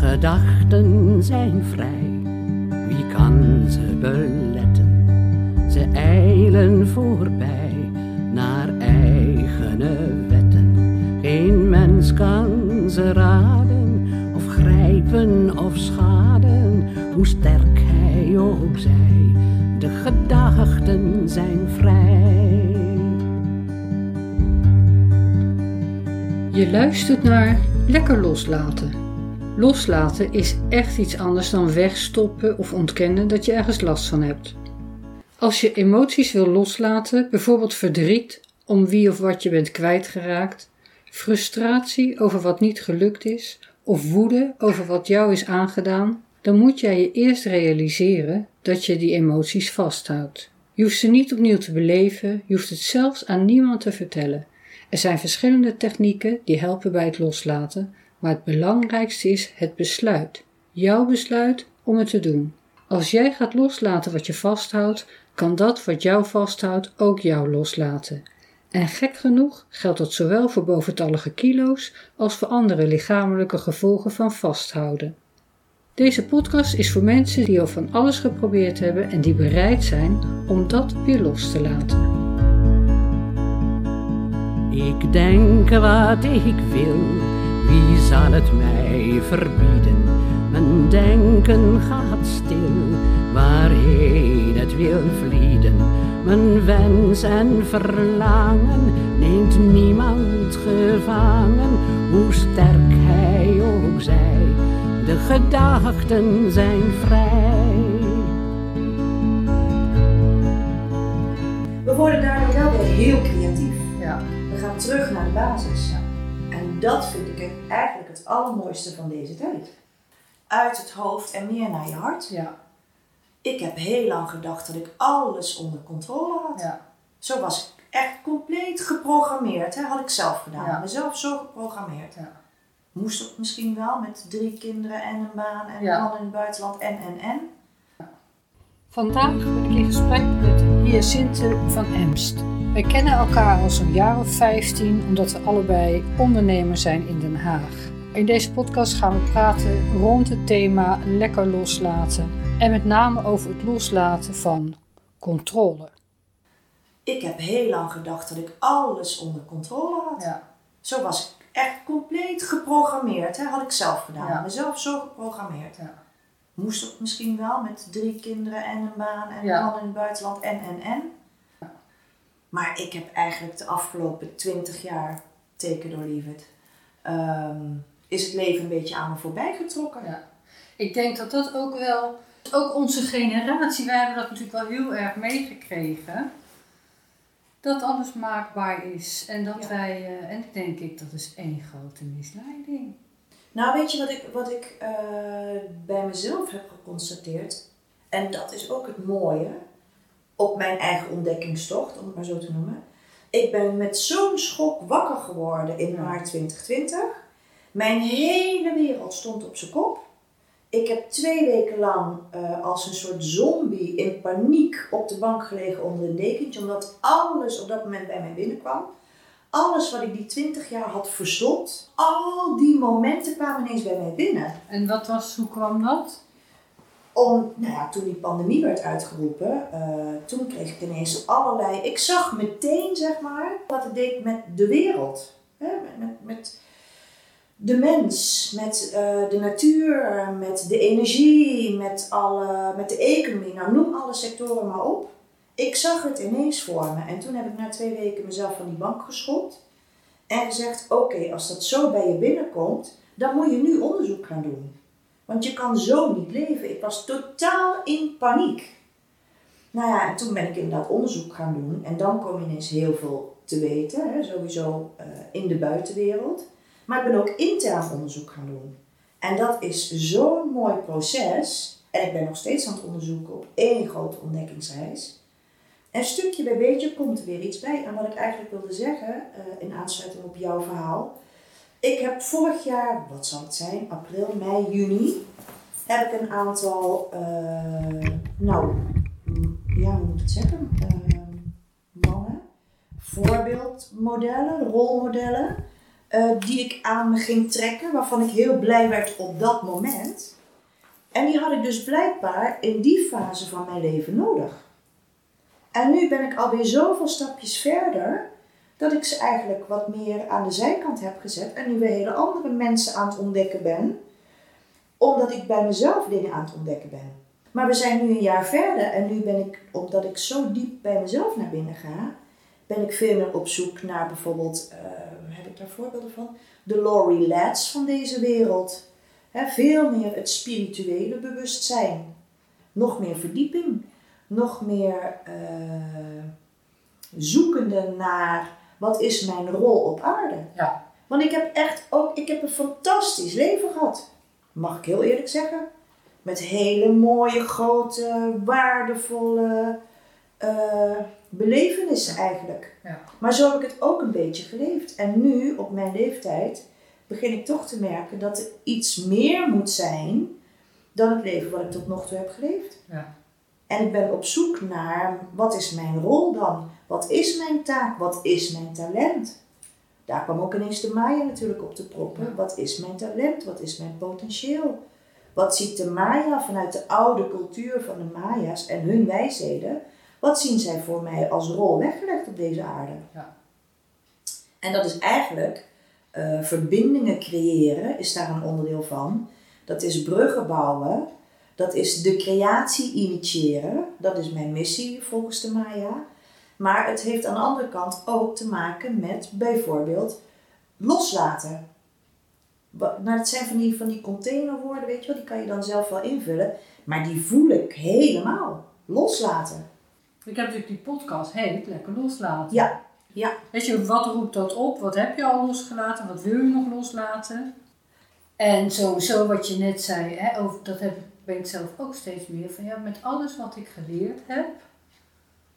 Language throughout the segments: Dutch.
gedachten zijn vrij, wie kan ze beletten? Ze eilen voorbij naar eigene wetten. Geen mens kan ze raden, of grijpen of schaden, hoe sterk hij ook zij. De gedachten zijn vrij. Je luistert naar Lekker Loslaten. Loslaten is echt iets anders dan wegstoppen of ontkennen dat je ergens last van hebt. Als je emoties wil loslaten, bijvoorbeeld verdriet om wie of wat je bent kwijtgeraakt, frustratie over wat niet gelukt is of woede over wat jou is aangedaan, dan moet jij je eerst realiseren dat je die emoties vasthoudt. Je hoeft ze niet opnieuw te beleven, je hoeft het zelfs aan niemand te vertellen. Er zijn verschillende technieken die helpen bij het loslaten, maar het belangrijkste is het besluit. Jouw besluit om het te doen. Als jij gaat loslaten wat je vasthoudt, kan dat wat jou vasthoudt ook jou loslaten. En gek genoeg geldt dat zowel voor boventallige kilo's als voor andere lichamelijke gevolgen van vasthouden. Deze podcast is voor mensen die al van alles geprobeerd hebben en die bereid zijn om dat weer los te laten. Ik denk wat ik wil, wie zal het mij verbieden? Mijn denken gaat stil, waarheen het wil vlieden. Mijn wens en verlangen neemt niemand gevangen, hoe sterk hij ook zij. De gedachten zijn vrij. We worden daardoor wel weer heel creatief. Ja. We gaan terug naar de basis. Dat vind ik eigenlijk het allermooiste van deze tijd. Uit het hoofd en meer naar je hart. Ja. Ik heb heel lang gedacht dat ik alles onder controle had. Ja. Zo was ik echt compleet geprogrammeerd. Hè? Had ik zelf gedaan. Ja. Mezelf zo geprogrammeerd. Ja. Moest ook misschien wel met drie kinderen en een baan en een man in het buitenland en en en. Vandaag ben ik in gesprek met Hyacinthe van Emst. Wij kennen elkaar al zo'n jaar of 15 omdat we allebei ondernemer zijn in Den Haag. In deze podcast gaan we praten rond het thema lekker loslaten en met name over het loslaten van controle. Ik heb heel lang gedacht dat ik alles onder controle had. Ja, Zo was ik echt compleet geprogrammeerd. Hè? Had ik zelf gedaan. Ja. Mezelf zo geprogrammeerd. ja. Moest ook misschien wel met drie kinderen en een baan en Ja. een man in het buitenland en en en. Maar ik heb eigenlijk de afgelopen twintig jaar, teken door leave it, ehm, is het leven een beetje aan me voorbij getrokken. Ja. Ik denk dat dat ook wel, ook onze generatie, wij hebben dat natuurlijk wel heel erg meegekregen. Dat alles maakbaar is en dat Ja. wij, eh, en denk ik, dat is één grote misleiding. Nou, weet je wat ik, wat ik eh, bij mezelf heb geconstateerd? En dat is ook het mooie op mijn eigen ontdekkingstocht, om het maar zo te noemen. Ik ben met zo'n schok wakker geworden in Ja. maart 2020. Mijn hele wereld stond op zijn kop. Ik heb twee weken lang eh, als een soort zombie in paniek op de bank gelegen onder een dekentje, omdat alles op dat moment bij mij binnenkwam. Alles wat ik die 20 jaar had verstopt, al die momenten kwamen ineens bij mij binnen. En wat was, hoe kwam dat? Om, nou ja, toen die pandemie werd uitgeroepen, eh, toen kreeg ik ineens allerlei. Ik zag meteen, zeg maar, wat het deed met de wereld. Hè? Met, met, met de mens, met eh, de natuur, met de energie, met, alle, met de economie. Nou, noem alle sectoren maar op. Ik zag het ineens voor me. En toen heb ik na twee weken mezelf van die bank geschopt. En gezegd, oké, als dat zo bij je binnenkomt, dan moet je nu onderzoek gaan doen. Want je kan zo niet leven. Ik was totaal in paniek. Nou ja, en toen ben ik inderdaad onderzoek gaan doen. En dan kom je ineens heel veel te weten. Hè, sowieso eh, in de buitenwereld. Maar ik ben ook intern onderzoek gaan doen. En dat is zo'n mooi proces. En ik ben nog steeds aan het onderzoeken op één grote ontdekkingsreis. En stukje bij beetje komt er weer iets bij. En wat ik eigenlijk wilde zeggen, eh, in aansluiting op jouw verhaal. Ik heb vorig jaar, wat zal het zijn, april, mei, juni, heb ik een aantal, eh, nou, ja, hoe moet het zeggen, Eh, mannen, voorbeeldmodellen, rolmodellen, die ik aan me ging trekken, waarvan ik heel blij werd op dat moment. En die had ik dus blijkbaar in die fase van mijn leven nodig. En nu ben ik alweer zoveel stapjes verder dat ik ze eigenlijk wat meer aan de zijkant heb gezet en nu weer hele andere mensen aan het ontdekken ben, omdat ik bij mezelf dingen aan het ontdekken ben. Maar we zijn nu een jaar verder en nu ben ik, omdat ik zo diep bij mezelf naar binnen ga, ben ik veel meer op zoek naar bijvoorbeeld, uh, heb ik daar voorbeelden van? De Laurie Lads van deze wereld. veel meer het spirituele bewustzijn. Nog meer verdieping. Nog meer uh, zoekende naar wat is mijn rol op aarde. Ja. Want ik heb echt ook, ik heb een fantastisch leven gehad. Mag ik heel eerlijk zeggen. Met hele mooie, grote, waardevolle uh, belevenissen eigenlijk. Ja. Maar zo heb ik het ook een beetje geleefd. En nu, op mijn leeftijd, begin ik toch te merken dat er iets meer moet zijn dan het leven wat ik tot nog toe heb geleefd. Ja. En ik ben op zoek naar wat is mijn rol dan? Wat is mijn taak? Wat is mijn talent? Daar kwam ook ineens de Maya natuurlijk op te proppen. Wat is mijn talent? Wat is mijn potentieel? Wat ziet de Maya vanuit de oude cultuur van de Maya's en hun wijsheden? Wat zien zij voor mij als rol weggelegd op deze aarde? Ja. En dat is eigenlijk uh, verbindingen creëren, is daar een onderdeel van. Dat is bruggen bouwen. Dat is de creatie initiëren. Dat is mijn missie volgens de Maya. Maar het heeft aan de andere kant ook te maken met bijvoorbeeld loslaten. Nou, het zijn van die, van die containerwoorden, weet je wel, die kan je dan zelf wel invullen. Maar die voel ik helemaal. Loslaten. Ik heb natuurlijk die podcast heet Lekker Loslaten. Ja, ja. Weet je, wat roept dat op? Wat heb je al losgelaten? Wat wil je nog loslaten? En sowieso wat je net zei, hè, over, dat heb, ben ik zelf ook steeds meer van ja, met alles wat ik geleerd heb,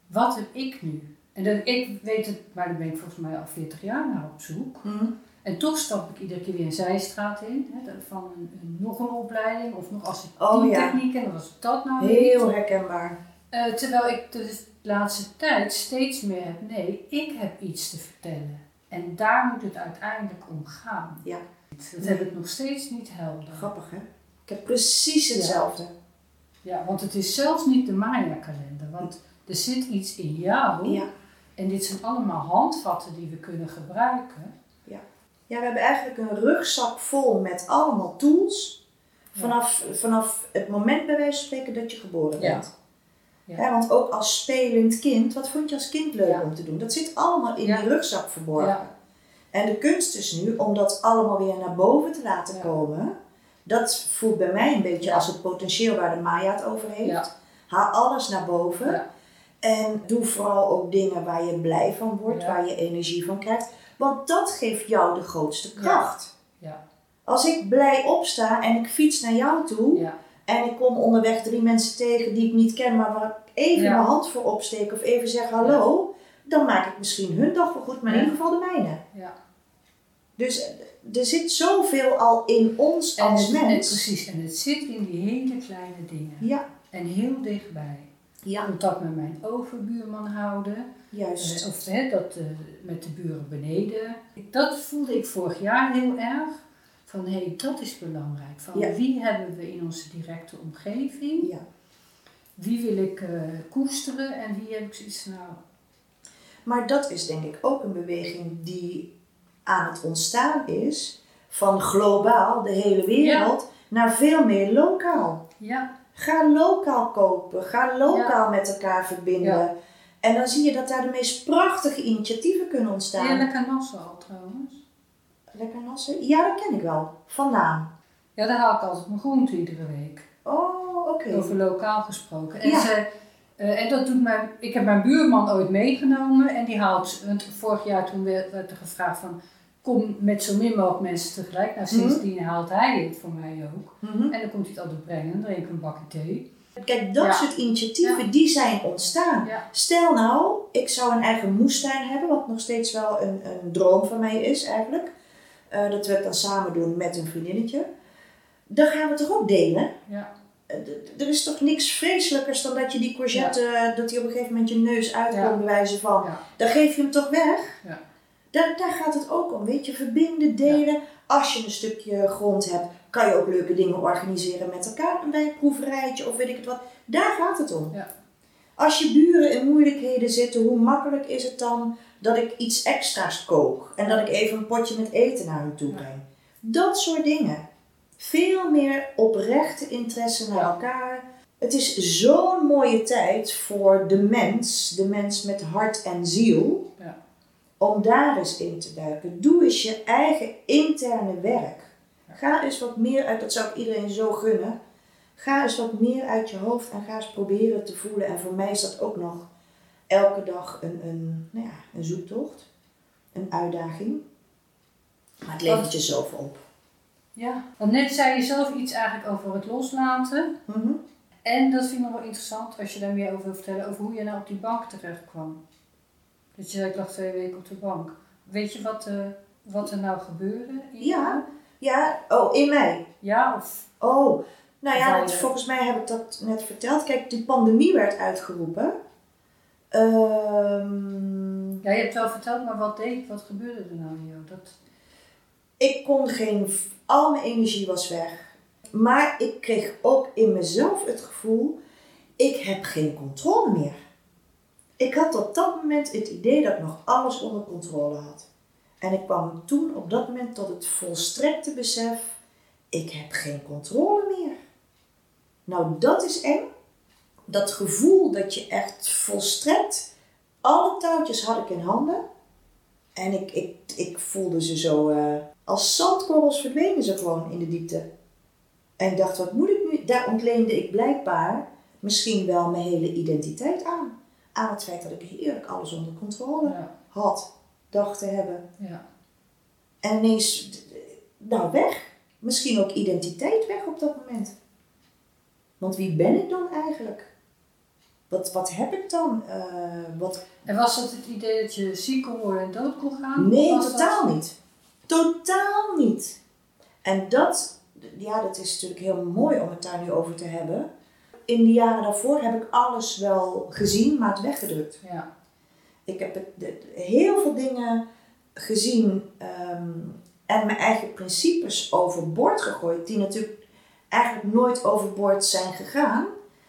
wat heb ik nu? En dat, ik weet het, maar daar ben ik volgens mij al 40 jaar naar op zoek. Mm. En toch stap ik iedere keer weer een zijstraat in, hè, van een, een, nog een opleiding of nog als ik oh, die ja. techniek en was dat nou Heel herkenbaar. Uh, terwijl ik de laatste tijd steeds meer heb, nee, ik heb iets te vertellen. En daar moet het uiteindelijk om gaan. Ja. Dat heb ik nog steeds niet helder. Grappig hè? Ik heb precies hetzelfde. Ja, ja want het is zelfs niet de Maya-kalender. Want er zit iets in jou. Ja. En dit zijn allemaal handvatten die we kunnen gebruiken. Ja. Ja, we hebben eigenlijk een rugzak vol met allemaal tools. Vanaf, vanaf het moment bij wijze van spreken dat je geboren bent. Ja. Ja, want ook als spelend kind, wat vond je als kind leuk Ja. om te doen? Dat zit allemaal in Ja. die rugzak verborgen. Ja. En de kunst is nu om dat allemaal weer naar boven te laten komen. Dat voelt bij mij een beetje Ja. als het potentieel waar de Maya het over heeft. Ja. Haal alles naar boven. Ja. En doe vooral ook dingen waar je blij van wordt, waar je energie van krijgt. Want dat geeft jou de grootste kracht. Ja. Als ik blij opsta en ik fiets naar jou toe en ik kom onderweg drie mensen tegen die ik niet ken, maar waar ik even mijn hand voor opsteek of even zeg hallo, dan maak ik misschien hun dag wel goed, maar in ieder geval de mijne. Ja. Dus eh, er zit zoveel al in ons En als mens. precies, en het zit in die hele kleine dingen. Ja, En heel dichtbij. ja, Contact met mijn overbuurman houden. juist. Eh, Of hè, dat eh, met de buren beneden. Dat voelde ik vorig jaar heel erg. Van hé, hey, dat is belangrijk. Van Ja. wie hebben we in onze directe omgeving? Ja. Wie wil ik koesteren en wie heb ik zoiets nou. Maar dat is denk ik ook een beweging die aan het ontstaan is van globaal, de hele wereld, naar veel meer lokaal. Ja, Ga lokaal kopen, ga lokaal met elkaar verbinden. Ja. En dan zie je dat daar de meest prachtige initiatieven kunnen ontstaan. heel lekker nassen al trouwens. Lekker nassen? Ja, dat ken ik wel. Van naam. Ja, daar haal ik altijd mijn groente iedere week. Oh, oké. Over lokaal gesproken. En, Ja. ze, eh, en dat doet mijn, ik heb mijn buurman ooit meegenomen en die haalt, want vorig jaar toen werd, er gevraagd van kom met zo min mogelijk mensen tegelijk. Nou, sindsdien haalt hij het voor mij ook. Mhm. En dan komt hij het altijd brengen, dan drink ik een bakje thee. Kijk, dat Ja. soort initiatieven, Ja. die zijn ontstaan. Ja. Stel nou, ik zou een eigen moestuin hebben, wat nog steeds wel een, een droom van mij is eigenlijk. Eh, dat we het dan samen doen met een vriendinnetje. Dan gaan we het toch ook delen? Ja. Eh, Er is toch niks vreselijkers dan dat je die courgette, eh, dat die op een gegeven moment je neus uitkomt, Ja. van. Ja. Dan geef je hem toch weg? Ja. Daar, daar gaat het ook om, weet je, verbinden, delen. Als je een stukje grond hebt, kan je ook leuke dingen organiseren met elkaar. Een wijnproeverijtje of weet ik het wat. Daar gaat het om. Ja. Als je buren in moeilijkheden zitten, hoe makkelijk is het dan dat ik iets extra's kook en dat ik even een potje met eten naar hen toe breng? Dat soort dingen. Veel meer oprechte interesse naar elkaar. Het is zo'n mooie tijd voor de mens, de mens met hart en ziel, Ja. om daar eens in te duiken. Doe eens je eigen interne werk. Ga eens wat meer uit, dat zou ik iedereen zo gunnen. Ga eens wat meer uit je hoofd en ga eens proberen te voelen. En voor mij is dat ook nog elke dag een, een, nou ja, een zoektocht, een uitdaging. Maar het levert je zoveel op. Ja, want net zei je zelf iets eigenlijk over het loslaten. Mhm. En dat vind ik nog wel interessant als je daar meer over wil vertellen, over hoe je nou op die bank terecht kwam. Dat je zei, ik lag twee weken op de bank. Weet je wat, eh, wat er nou gebeurde? Ja. Ja, oh, in mei. Ja, of... Oh, nou ja, dat, je- volgens mij heb ik dat net verteld. Kijk, die pandemie werd uitgeroepen. Ehm, Ja, je hebt wel verteld, maar wat deed, wat gebeurde er nou in jou? Dat... ik kon geen, al mijn energie was weg. Maar ik kreeg ook in mezelf het gevoel, ik heb geen controle meer. Ik had op dat moment het idee dat ik nog alles onder controle had. En ik kwam toen op dat moment tot het volstrekte besef, ik heb geen controle meer. Nou, dat is eng. Dat gevoel dat je echt volstrekt, alle touwtjes had ik in handen. En ik, ik, ik voelde ze zo, eh, als zandkorrels verdwenen ze gewoon in de diepte. En ik dacht, wat moet ik nu? Daar ontleende ik blijkbaar misschien wel mijn hele identiteit aan. Aan het feit dat ik heerlijk alles onder controle Ja, had, dacht te hebben. ja. En ineens, nou weg. Misschien ook identiteit weg op dat moment. Want wie ben ik dan eigenlijk? Wat, wat heb ik dan? Eh, wat... En was dat het idee dat je ziek kon worden en dood kon gaan? Nee, totaal dat- niet. Totaal niet. En dat, ja, dat is natuurlijk heel mooi om het daar nu over te hebben. In de jaren daarvoor heb ik alles wel gezien, maar het weggedrukt. Ja, Ik heb heel veel dingen gezien ehm, en mijn eigen principes overboord gegooid, die natuurlijk eigenlijk nooit overboord zijn gegaan,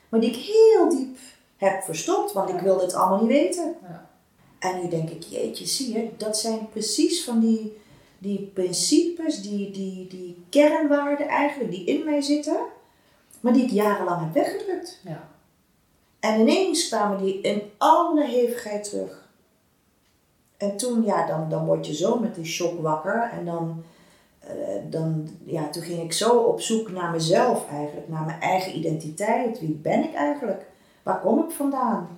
maar die ik heel diep heb verstopt, want ik wilde het allemaal niet weten. ja. En nu denk ik, jeetje, zie je, dat zijn precies van die, die principes, die, die, die kernwaarden eigenlijk, die in mij zitten, maar die ik jarenlang heb weggedrukt. ja. En ineens kwamen die in alle hevigheid terug. En toen, ja, dan, dan word je zo met die shock wakker. En dan, eh, dan, ja, toen ging ik zo op zoek naar mezelf eigenlijk, naar mijn eigen identiteit. Wie ben ik eigenlijk? Waar kom ik vandaan?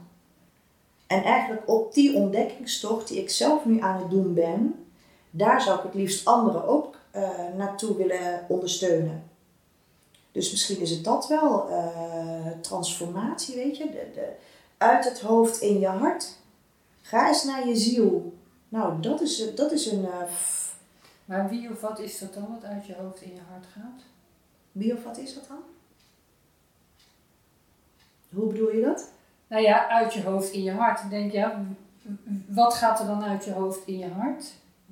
En eigenlijk op die ontdekkingstocht die ik zelf nu aan het doen ben, daar zou ik het liefst anderen ook eh, naartoe willen ondersteunen. Dus misschien is het dat wel, eh, transformatie, weet je. De, de, uit het hoofd in je hart. Ga eens naar je ziel. Nou, dat is, dat is een... eh, Maar wie of wat is dat dan wat uit je hoofd in je hart gaat? wie of wat is dat dan? Hoe bedoel je dat? Nou ja, uit je hoofd in je hart. Ik denk, ja, w- wat gaat er dan uit je hoofd in je hart?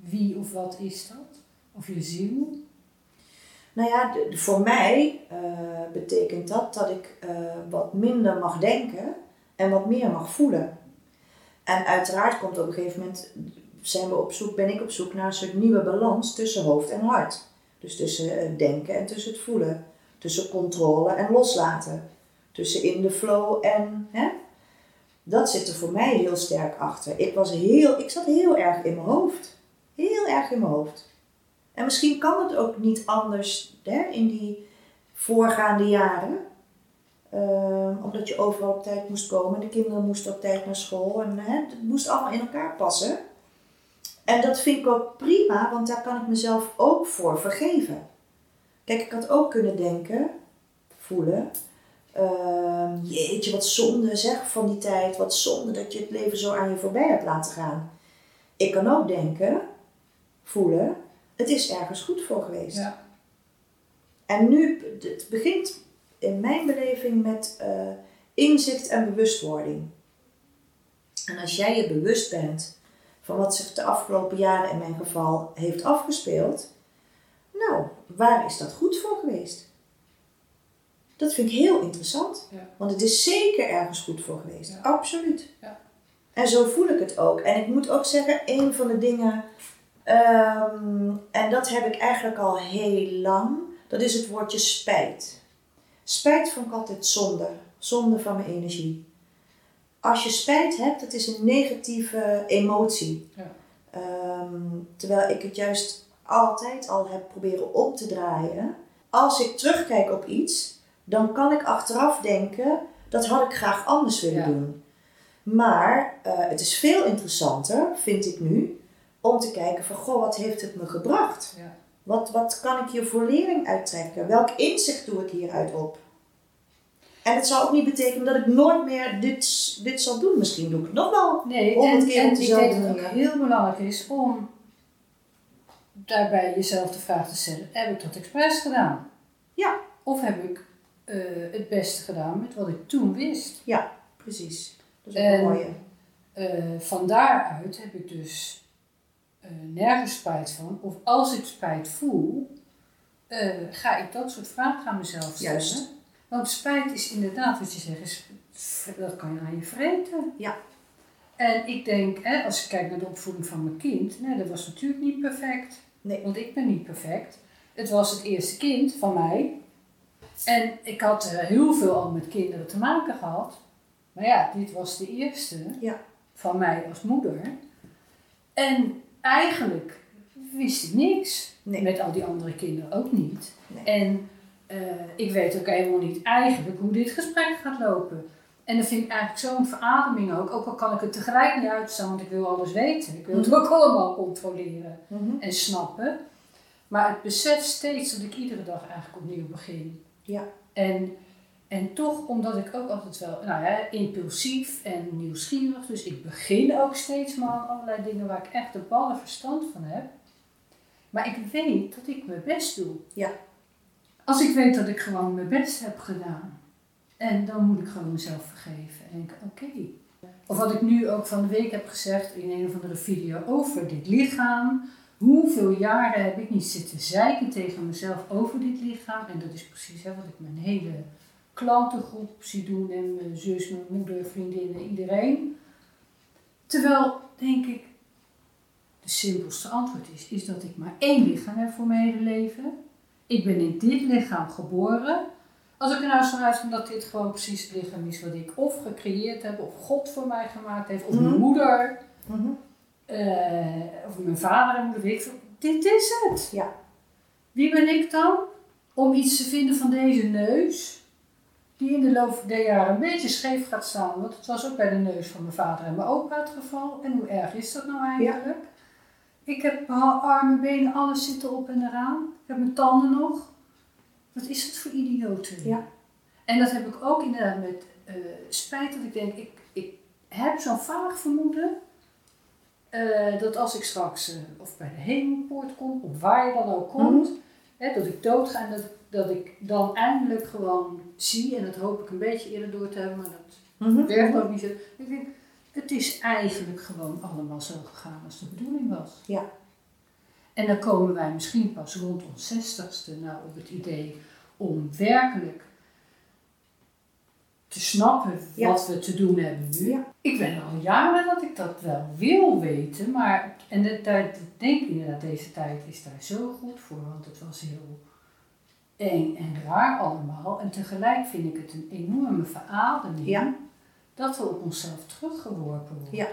Wie of wat is dat? Of je ziel? Nou ja, voor mij eh, betekent dat dat ik eh, wat minder mag denken en wat meer mag voelen. En uiteraard komt op een gegeven moment, zijn we op zoek, ben ik op zoek naar een soort nieuwe balans tussen hoofd en hart. Dus tussen het denken en tussen het voelen. Tussen controle en loslaten. Tussen in de flow en... Hè? Dat zit er voor mij heel sterk achter. Ik, was heel, ik zat heel erg in mijn hoofd. Heel erg in mijn hoofd. En misschien kan het ook niet anders hè, in die voorgaande jaren. Ehm, omdat je overal op tijd moest komen. De kinderen moesten op tijd naar school. En hè, het moest allemaal in elkaar passen. En dat vind ik ook prima, want daar kan ik mezelf ook voor vergeven. Kijk, ik had ook kunnen denken, voelen. ehm, jeetje, wat zonde zeg van die tijd. Wat zonde dat je het leven zo aan je voorbij hebt laten gaan. Ik kan ook denken, voelen, het is ergens goed voor geweest. Ja. En nu, het begint in mijn beleving met eh, inzicht en bewustwording. En als jij je bewust bent van wat zich de afgelopen jaren in mijn geval heeft afgespeeld. Nou, waar is dat goed voor geweest? Dat vind ik heel interessant. Ja. Want het is zeker ergens goed voor geweest. Ja. Absoluut. Ja. En zo voel ik het ook. En ik moet ook zeggen, een van de dingen, ehm, en dat heb ik eigenlijk al heel lang, dat is het woordje spijt. Spijt vond ik altijd zonde. Zonde van mijn energie. Als je spijt hebt, dat is een negatieve emotie. Ja. Ehm, terwijl ik het juist altijd al heb proberen om te draaien. Als ik terugkijk op iets, dan kan ik achteraf denken, dat had ik graag anders willen Ja. doen. Maar eh, het is veel interessanter, vind ik nu, om te kijken van, goh, wat heeft het me gebracht? Ja. Wat, wat kan ik hier voor lering uittrekken? Welk inzicht doe ik hieruit op? En het zou ook niet betekenen dat ik nooit meer dit, dit zal doen. Misschien doe ik het nog wel. Nee, Honderd en, keer en op ik denk dat het ook heel belangrijk is om daarbij jezelf de vraag te stellen: heb ik dat expres gedaan? Ja. Of heb ik eh, het beste gedaan met wat ik toen wist? Precies. Dat is ook En- een mooie. Eh, van daaruit heb ik dus eh, nergens spijt van. Of als ik spijt voel, eh, ga ik dat soort vragen aan mezelf stellen. Juist. Want spijt is inderdaad, wat je zegt, is, dat kan je aan je vreten. Ja. En ik denk, hè, als ik kijk naar de opvoeding van mijn kind, nee, dat was natuurlijk niet perfect. Nee. Want ik ben niet perfect. Het was het eerste kind van mij. En ik had eh, heel veel al met kinderen te maken gehad. Maar ja, dit was de eerste Ja. van mij als moeder. En eigenlijk wist ik niks. Nee. Met al die andere kinderen ook niet. Nee. En eh, ik weet ook helemaal niet eigenlijk hoe dit gesprek gaat lopen. En dat vind ik eigenlijk zo'n verademing ook. Ook al kan ik het tegelijk niet uitstaan, want ik wil alles weten. Ik wil het Mhm. ook allemaal controleren Mhm. en snappen. Maar het besef steeds dat ik iedere dag eigenlijk opnieuw begin. Ja. En, en toch, omdat ik ook altijd wel, nou ja, impulsief en nieuwsgierig. Dus ik begin ook steeds maar aan allerlei dingen waar ik echt de ballen verstand van heb. Maar ik weet dat ik mijn best doe. Ja. Als ik weet dat ik gewoon mijn best heb gedaan. En dan moet ik gewoon mezelf vergeven. En denken, oké. Of wat ik nu ook van de week heb gezegd in een of andere video over dit lichaam. Hoeveel jaren heb ik niet zitten zeiken tegen mezelf over dit lichaam? En dat is precies hè, wat ik mijn hele klantengroep zie doen. En mijn zus, mijn moeder, vriendinnen, iedereen. Terwijl, denk ik, de simpelste antwoord is, is dat ik maar één lichaam heb voor mijn hele leven. Ik ben in dit lichaam geboren. Als ik er nou van uitga dat dit gewoon precies het lichaam is wat ik of gecreëerd heb, of God voor mij gemaakt heeft, of mijn Mhm. moeder, Mhm. eh, of mijn vader en moeder, weet ik. Dit is het. Ja. Wie ben ik dan om iets te vinden van deze neus, die in de loop der jaren een beetje scheef gaat staan? Want het was ook bij de neus van mijn vader en mijn opa het geval. En hoe erg is dat nou eigenlijk? Ik heb armen, benen, alles zit erop en eraan. Ik heb mijn tanden nog. Wat is het voor idioten? Ja. En dat heb ik ook inderdaad met eh, spijt dat ik denk, ik, ik heb zo'n vaag vermoeden eh, dat als ik straks eh, of bij de hemelpoort kom, of waar je dan ook komt, hè, dat ik doodga en dat, dat ik dan eindelijk gewoon zie, en dat hoop ik een beetje eerder door te hebben, maar dat Mhm. werkt ook niet zo. Ik denk, het is eigenlijk gewoon allemaal zo gegaan als de bedoeling was. Ja. En dan komen wij misschien pas rond ons zestigste nou op het idee om werkelijk te snappen Ja. wat we te doen hebben nu. Ja. Ik ben al jaren dat ik dat wel wil weten, maar en de tijd, ik denk inderdaad, deze tijd is daar zo goed voor, want het was heel eng en raar allemaal. En tegelijk vind ik het een enorme verademing Ja. dat we op onszelf teruggeworpen worden. Ja.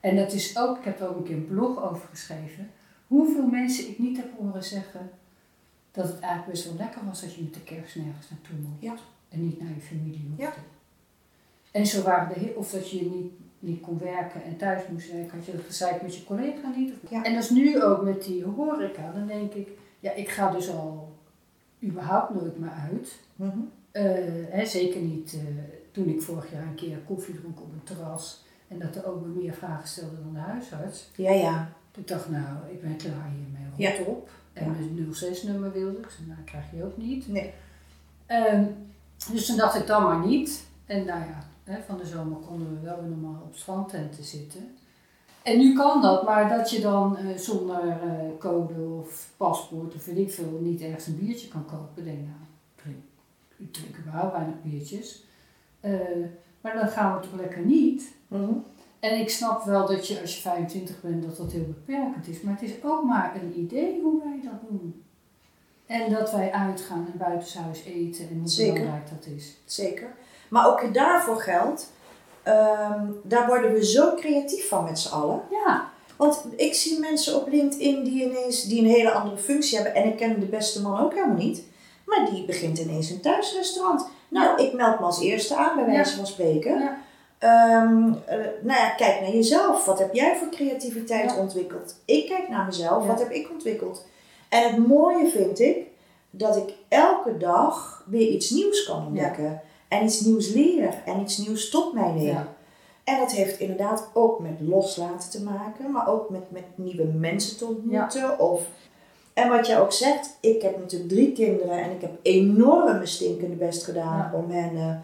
En dat is ook, ik heb er ook een keer een blog over geschreven, hoeveel mensen ik niet heb horen zeggen dat het eigenlijk best wel lekker was dat je met de kerst nergens naartoe mocht. Ja. En niet naar je familie hoefde. Ja. En zo waren de of dat je niet, niet kon werken en thuis moest werken, had je dat gezeik met je collega niet. Of-. En dat is nu ook met die horeca, dan denk ik, ja, ik ga dus al überhaupt nooit meer uit. Mhm. Eh, hè, zeker niet eh, toen ik vorig jaar een keer koffie dronk op een terras en dat de ook me meer vragen stelde dan de huisarts. Ja, ja. Ik dacht, nou, ik ben klaar hiermee, rot Ja. op. En Ja. mijn 06-nummer wilde ik, zei, nou, krijg je ook niet. Nee. Ehm, dus toen dacht ik dan maar niet. En nou ja, hè, van de zomer konden we wel weer normaal op strandtenten zitten. En nu kan dat, maar dat je dan eh, zonder eh, code of paspoort of weet ik veel niet ergens een biertje kan kopen. Denk nou, ik drink, ik drink überhaupt weinig biertjes. Eh, maar dan gaan we toch lekker niet. Mhm. En ik snap wel dat je als je 25 bent dat dat heel beperkend is. Maar het is ook maar een idee hoe wij dat doen. En dat wij uitgaan en buitenshuis eten en hoe Zeker. belangrijk dat is. Zeker. Maar ook daarvoor geldt, ehm, daar worden we zo creatief van met z'n allen. Ja, Want ik zie mensen op LinkedIn die ineens die een hele andere functie hebben. En ik ken de beste man ook helemaal niet. Maar die begint ineens een thuisrestaurant. Nou, ik meld me als eerste aan, bij wijze van spreken. Ja. Ehm, eh, nou ja, kijk naar jezelf. Wat heb jij voor creativiteit Ja. ontwikkeld? Ik kijk naar mezelf. Wat heb ik ontwikkeld? En het mooie vind ik dat ik elke dag weer iets nieuws kan ontdekken. En iets nieuws leren. En iets nieuws tot mij neem. ja. En dat heeft inderdaad ook met loslaten te maken, maar ook met, met nieuwe mensen te ontmoeten. Of, en wat jij ook zegt, ik heb natuurlijk drie kinderen en ik heb enorm mijn stinkende best gedaan Ja. om hen eh,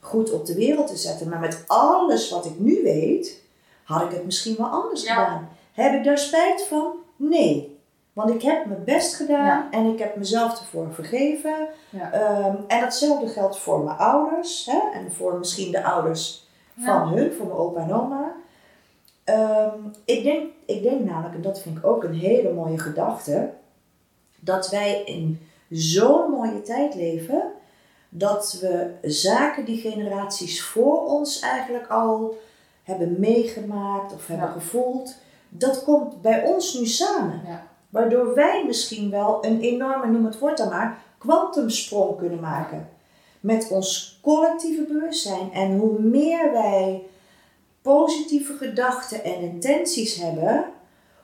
goed op de wereld te zetten. Maar met alles wat ik nu weet, had ik het misschien wel anders gedaan. Heb ik daar spijt van? Nee. Want ik heb mijn best gedaan Ja. en ik heb mezelf ervoor vergeven. Ja. Ehm, en datzelfde geldt voor mijn ouders hè, en voor misschien de ouders van hun, voor mijn opa en oma. Ehm, ik, denk, ik denk namelijk, en dat vind ik ook een hele mooie gedachte, dat wij in zo'n mooie tijd leven, dat we zaken die generaties voor ons eigenlijk al hebben meegemaakt of hebben Ja. gevoeld, dat komt bij ons nu samen. Ja. Waardoor wij misschien wel een enorme, noem het woord dan maar, kwantumsprong kunnen maken. Met ons collectieve bewustzijn. En hoe meer wij positieve gedachten en intenties hebben,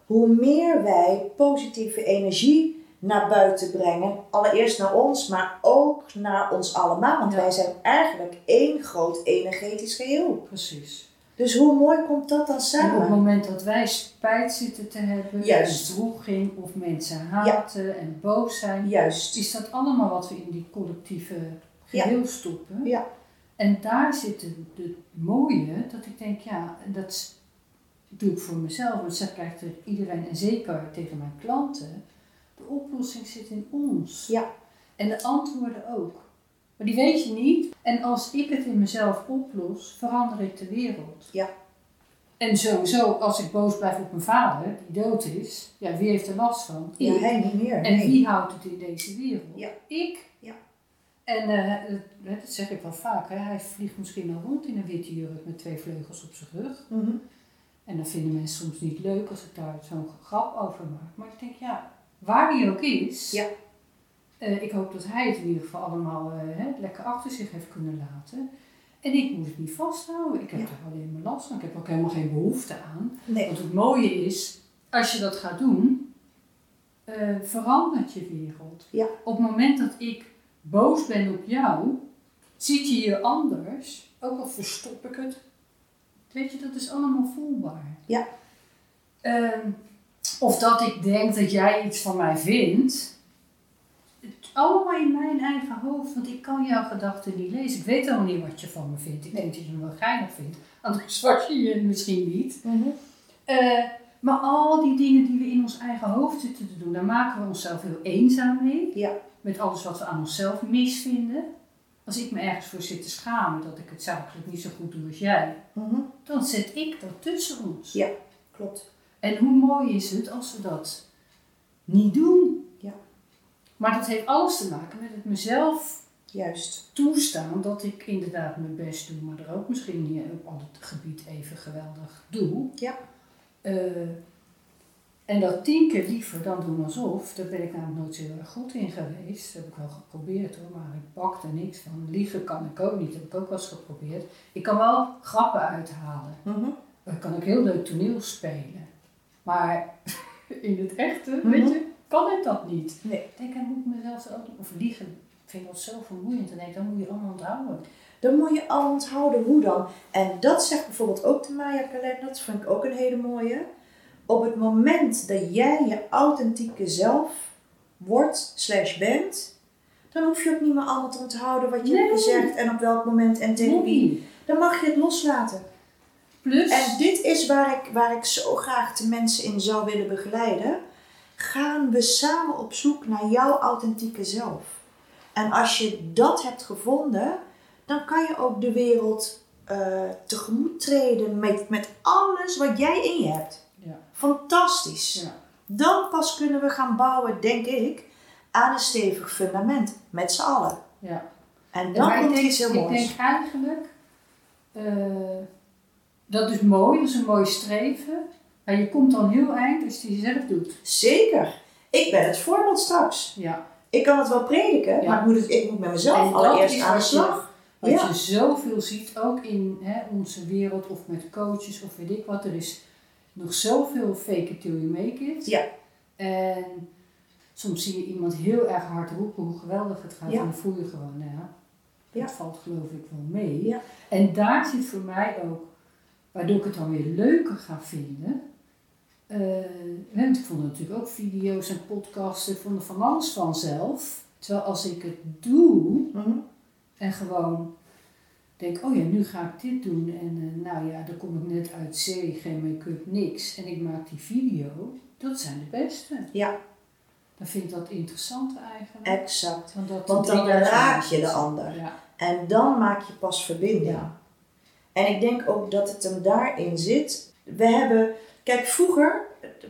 hoe meer wij positieve energie naar buiten brengen. Allereerst naar ons, maar ook naar ons allemaal. Want Ja. wij zijn eigenlijk één groot energetisch geheel. Precies. Dus hoe mooi komt dat dan En op het samen? moment dat wij spijt zitten te hebben, Juist. of mensen haten en boos zijn, Juist. is dat allemaal wat we in die collectieve geheel stoppen. Ja. En daar zit het, mooie, dat ik denk, ja, dat doe ik voor mezelf, dat zeg eigenlijk tegen iedereen en zeker tegen mijn klanten, de oplossing zit in ons. Ja. En de antwoorden ook. Maar die weet je niet. En als ik het in mezelf oplos, verander ik de wereld. Ja. En sowieso, als ik boos blijf op mijn vader, die dood is, ja, wie heeft er last van? Ja, Ik. hij niet meer. En nee. wie houdt het in deze wereld? Ja. Ik. Ja. En eh, dat, dat zeg ik wel vaak, hè. hij vliegt misschien wel rond in een witte jurk met twee vleugels op zijn rug. Mhm. En dat vinden mensen soms niet leuk als ik daar zo'n grap over maak. Maar ik denk, ja, waar die ook is, Ja. Eh, ik hoop dat hij het in ieder geval allemaal eh, lekker achter zich heeft kunnen laten. En ik moet het niet vasthouden. Ik heb Ja. er alleen maar last van. Ik heb ook helemaal geen behoefte aan. Nee. Want het mooie is, als je dat gaat doen, eh, verandert je wereld. Ja. Op het moment dat ik boos ben op jou, ziet je je anders. Ook al verstop ik het. Weet je, dat is allemaal voelbaar. Ja. Ehm, of dat ik denk dat jij iets van mij vindt. Allemaal in mijn eigen hoofd, want ik kan jouw gedachten niet lezen. Ik weet helemaal niet wat je van me vindt. Ik denk dat je me wel geinig vindt. Anders was je je misschien niet. Mhm. Eh, maar al die dingen die we in ons eigen hoofd zitten te doen, daar maken we onszelf heel eenzaam mee. Ja. Met alles wat we aan onszelf misvinden. Als ik me ergens voor zit te schamen dat ik het zakelijk niet zo goed doe als jij, Mhm. dan zet ik dat tussen ons. Ja. Klopt. En hoe mooi is het als we dat niet doen? Maar dat heeft alles te maken met het mezelf Juist. toestaan dat ik inderdaad mijn best doe, maar er ook misschien niet op het gebied even geweldig doe. Ja. Eh, en dat tien keer liever dan doen alsof, daar ben ik namelijk nooit zo heel erg goed in geweest. Dat heb ik wel geprobeerd hoor, maar ik er niks van. Liegen kan ik ook niet, dat heb ik ook wel eens geprobeerd. Ik kan wel grappen uithalen. Mhm. Ik kan ook heel leuk toneel spelen. Maar in het echte, Mhm. weet je, kan ik dat niet. Nee. Ik denk, ik moet mezelf zo ook Of liegen, ik vind dat zo vermoeiend. En denk, dat moet je allemaal onthouden. Dan moet je al onthouden hoe dan. En dat zegt bijvoorbeeld ook de Maya kalender. Dat vind ik ook een hele mooie. Op het moment dat jij je authentieke zelf wordt, slash bent, dan hoef je ook niet meer allemaal te onthouden wat je Nee. hebt gezegd en op welk moment en tegen wie. Dan mag je het loslaten. Plus, En dit is waar ik, waar ik zo graag de mensen in zou willen begeleiden. Gaan we samen op zoek naar jouw authentieke zelf. En als je dat hebt gevonden, dan kan je ook de wereld eh, tegemoet treden met, met alles wat jij in je hebt. ja, Fantastisch. ja, Dan pas kunnen we gaan bouwen, denk ik, aan een stevig fundament. Met z'n allen. ja. En dan ik komt iets heel ik moois. denk eigenlijk, eh, dat is mooi, dat is een mooi streven. Maar je komt dan heel eind als je het zelf doet. Zeker. Ik ben het voorbeeld straks. Ja. Ik kan het wel prediken, Ja. maar ik moet, het, ik moet met mezelf En allereerst aan de slag. Wat Ja. je zoveel ziet, ook in hè, onze wereld of met coaches of weet ik wat. Er is nog zoveel fake it till you make it. Ja. En soms zie je iemand heel erg hard roepen hoe geweldig het gaat. Ja. En dan voel je gewoon, nou ja, dat Ja. valt geloof ik wel mee. Ja. En daar zit voor mij ook, waardoor ik het dan weer leuker ga vinden. Eh, want ik vond natuurlijk ook video's en podcasts, ik vond er van alles vanzelf. Terwijl als ik het doe, Mhm. en gewoon denk, oh ja, nu ga ik dit doen. En eh, nou ja, dan kom ik net uit zee, geen make-up, niks. En ik maak die video. Dat zijn de beste. Ja. Dan vind ik dat interessant eigenlijk. Exact. Want, Want dan raak je de ander. Ja. En dan maak je pas verbinding. Ja. En ik denk ook dat het hem daarin zit. We hebben, kijk, vroeger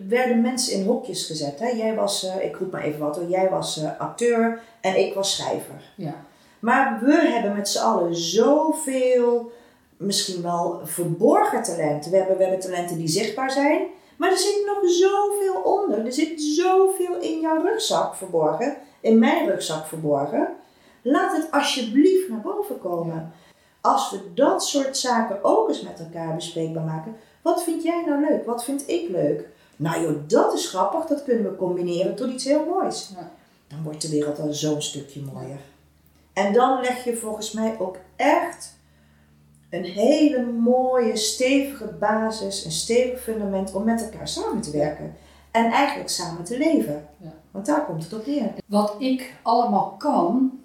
werden mensen in hokjes gezet. Hè? Jij was, eh, ik roep maar even wat hoor, jij was eh, acteur en ik was schrijver. ja. Maar we hebben met z'n allen zoveel, misschien wel verborgen talenten. We hebben, we hebben talenten die zichtbaar zijn, maar er zit nog zoveel onder. Er zit zoveel in jouw rugzak verborgen, in mijn rugzak verborgen. Laat het alsjeblieft naar boven komen. Als we dat soort zaken ook eens met elkaar bespreekbaar maken. Wat vind jij nou leuk? Wat vind ik leuk? Nou joh, dat is grappig. Dat kunnen we combineren tot iets heel moois. Ja. Dan wordt de wereld al zo'n stukje mooier. En dan leg je volgens mij ook echt een hele mooie, stevige basis, een stevig fundament om met elkaar samen te werken. En eigenlijk samen te leven. Ja. Want daar komt het op neer. Wat ik allemaal kan,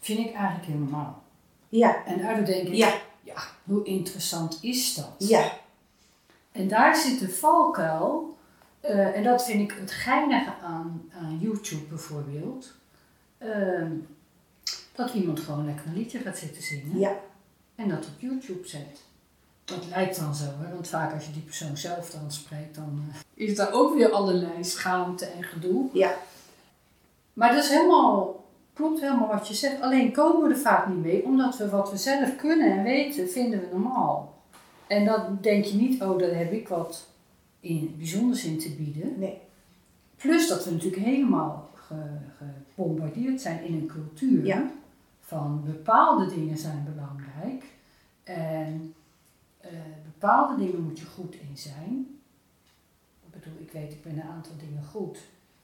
vind ik eigenlijk heel normaal. Ja, En daardoor denk ik, ja, ja, hoe interessant is dat? ja, En daar zit de valkuil. eh, en dat vind ik het geinige aan, aan YouTube bijvoorbeeld. ehm, dat iemand gewoon lekker een liedje gaat zitten zingen. ja, En dat op YouTube zet. Dat lijkt dan zo, hè? want vaak als je die persoon zelf dan spreekt, dan eh, is daar ook weer allerlei schaamte en gedoe. ja. Maar dat is helemaal, klopt helemaal wat je zegt. Alleen komen we er vaak niet mee, omdat we wat we zelf kunnen en weten, vinden we normaal. En dan denk je niet, oh, daar heb ik wat in, bijzonders in te bieden. Nee. Plus dat we natuurlijk helemaal ge- gebombardeerd zijn in een cultuur Ja. van bepaalde dingen zijn belangrijk. En eh, bepaalde dingen moet je goed in zijn. Ik bedoel, ik weet, ik ben een aantal dingen goed.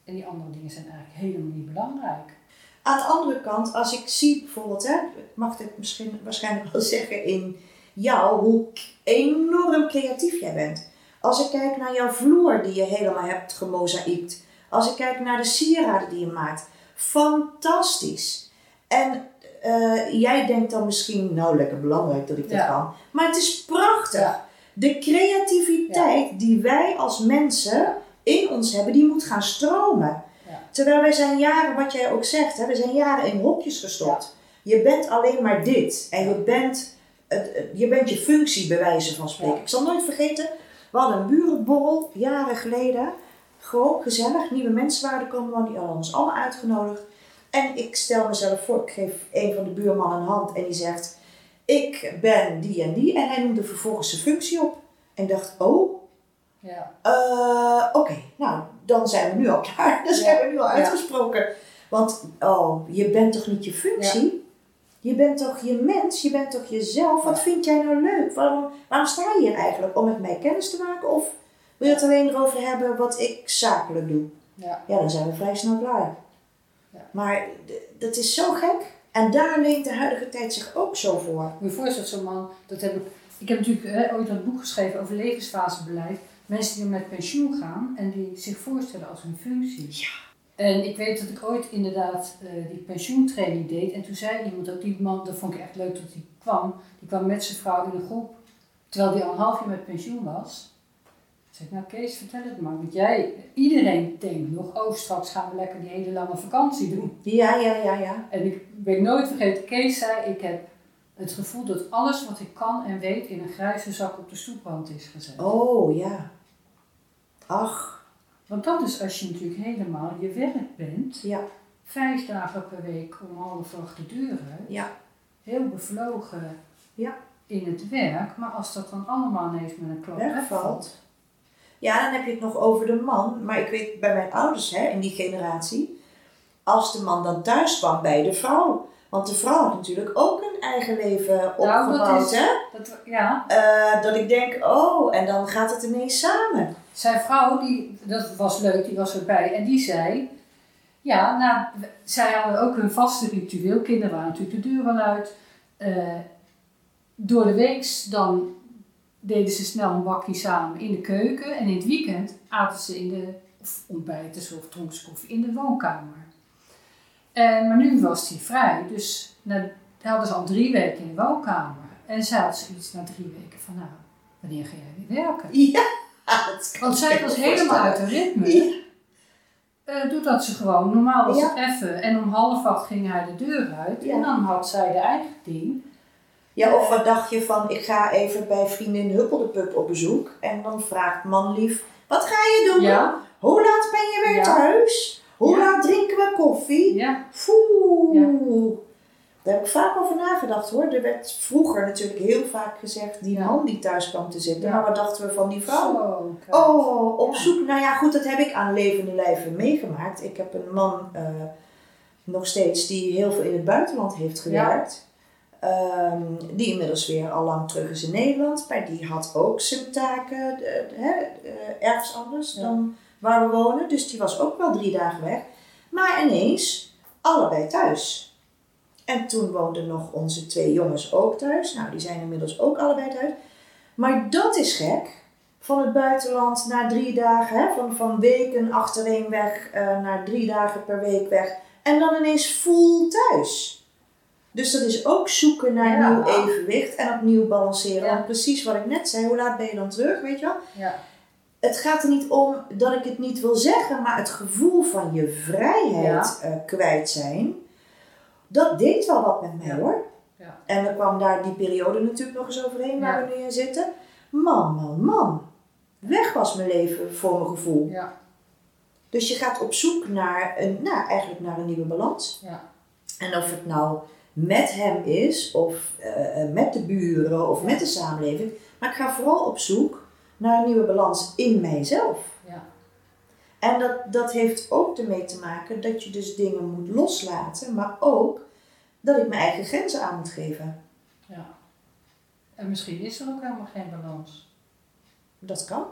En die andere dingen zijn eigenlijk helemaal niet belangrijk. Aan de andere kant, als ik zie bijvoorbeeld, hè, ik mag dit misschien waarschijnlijk wel zeggen in jou, hoe enorm creatief jij bent. Als ik kijk naar jouw vloer die je helemaal hebt gemozaïekt. Als ik kijk naar de sieraden die je maakt. Fantastisch. En eh, jij denkt dan misschien, nou lekker belangrijk dat ik dat Ja. kan. Maar het is prachtig. Ja. De creativiteit die wij als mensen in ons hebben, die moet gaan stromen. Terwijl wij zijn jaren, wat jij ook zegt, hè, we zijn jaren in hokjes gestopt. Je bent alleen maar dit. En je bent, het- je bent je functie bij wijze van spreken. Ja. Ik zal nooit vergeten, we hadden een burenborrel jaren geleden. Gewoon gezellig, nieuwe mensen waren er komen, want die hadden ons allemaal uitgenodigd. En ik stel mezelf voor, ik geef een van de buurmannen een hand en die zegt... Ik ben die en die. En hij noemde vervolgens zijn functie op. En ik dacht, oh, Ja. eh, Oké, nou, dan zijn we nu al klaar. Dan zijn Ja. we nu al uitgesproken. Want, oh, je bent toch niet je functie? Je bent toch je mens? Je bent toch jezelf? Wat vind jij nou leuk? Waarom, waarom sta je hier eigenlijk? Om met mij kennis te maken? Of wil je het alleen erover hebben wat ik zakelijk doe? Ja. Ja, dan zijn we vrij snel klaar. Ja. Maar dat is zo gek. En daar leent de huidige tijd zich ook zo voor. Moet je je voorstellen, zo'n man, dat heb ik. Ik heb natuurlijk hè, ooit een boek geschreven over levensfasebeleid. Mensen die met pensioen gaan en die zich voorstellen als hun functie. Ja. En ik weet dat ik ooit inderdaad eh, die pensioentraining deed. En toen zei iemand ook, die man, dat vond ik echt leuk dat hij kwam. Die kwam met zijn vrouw in een groep Terwijl die al een half jaar met pensioen was. Zeg ik, nou Kees, vertel het maar. Want jij, iedereen denkt nog, oh straks gaan we lekker die hele lange vakantie doen. Ja, ja, ja, ja. En ik ben nooit vergeten, Kees zei, ik heb het gevoel dat alles wat ik kan en weet in een grijze zak op de stoeprand is gezet. Oh, ja. Ach, Want dat is als je natuurlijk helemaal je werk bent, ja, vijf dagen per week om half acht de deur uit, ja, heel bevlogen Ja. in het werk, maar als dat dan allemaal ineens met een klap wegvalt. Ja, dan heb je het nog over de man. Maar ik weet bij mijn ouders, hè, in die generatie, als de man dan thuis kwam bij de vrouw. Want de vrouw had natuurlijk ook een eigen leven Nou, dat opgebouwd, is- hè. Dat, ja, Eh, dat ik denk, oh, en dan gaat het ineens samen. Zijn vrouw, die, dat was leuk, die was erbij en die zei, ja, nou, zij hadden ook hun vaste ritueel, kinderen waren natuurlijk de deur wel uit. Eh, door de week dan deden ze snel een bakje samen in de keuken en in het weekend aten ze in de, of ontbijten ze of dronken ze koffie in de woonkamer. En, maar nu was hij vrij, dus na, hadden ze al drie weken in de woonkamer. En ze had zoiets na drie weken van, nou, wanneer ga jij weer werken? Ja, Want zij was helemaal uit haar ritme. Ja. Eh, doordat ze gewoon, normaal was Ja. het even en om half acht ging hij de deur uit Ja. en dan had zij de eigen ding. Ja, of wat dacht je van, ik ga even bij vriendin Huppeldepup op bezoek. En dan vraagt man lief, wat ga je doen? Ja, Hoe laat ben je weer thuis? Hoe laat drinken we koffie? ja, Foe. Daar heb ik vaak over nagedacht hoor. Er werd vroeger natuurlijk heel vaak gezegd, die man die thuis kwam te zitten. Ja. Maar wat dachten we van die vrouw? Zo. Oh, op Ja. zoek. Nou ja, goed, dat heb ik aan levende lijven meegemaakt. Ik heb een man eh, nog steeds die heel veel in het buitenland heeft gewerkt. Ehm, die inmiddels weer al lang terug is in Nederland. Maar die had ook zijn taken eh, eh, ergens anders dan waar we wonen. Dus die was ook wel drie dagen weg. Maar ineens allebei thuis. En toen woonden nog onze twee jongens ook thuis. Nou, die zijn inmiddels ook allebei thuis. Maar dat is gek van het buitenland naar drie dagen, hè, van, van weken achtereen weg eh, naar drie dagen per week weg. En dan ineens full thuis. Dus dat is ook zoeken naar Ja. nieuw evenwicht en opnieuw balanceren. Ja. Want precies wat ik net zei, hoe laat ben je dan terug, weet je wel? Ja, Het gaat er niet om dat ik het niet wil zeggen, maar het gevoel van je vrijheid eh, kwijt zijn, dat deed wel wat met mij hoor. Ja. En er kwam daar die periode natuurlijk nog eens overheen waar we nu in zitten. Man, man, man. Weg was mijn leven voor mijn gevoel. ja, Dus je gaat op zoek naar een, nou, eigenlijk naar een nieuwe balans. ja, En of het nou met hem is, of eh, eh, met de buren, of met de samenleving. Maar ik ga vooral op zoek naar een nieuwe balans in mijzelf. En dat, dat heeft ook ermee te maken dat je dus dingen moet loslaten, maar ook dat ik mijn eigen grenzen aan moet geven. ja. En misschien is er ook helemaal geen balans. Dat kan.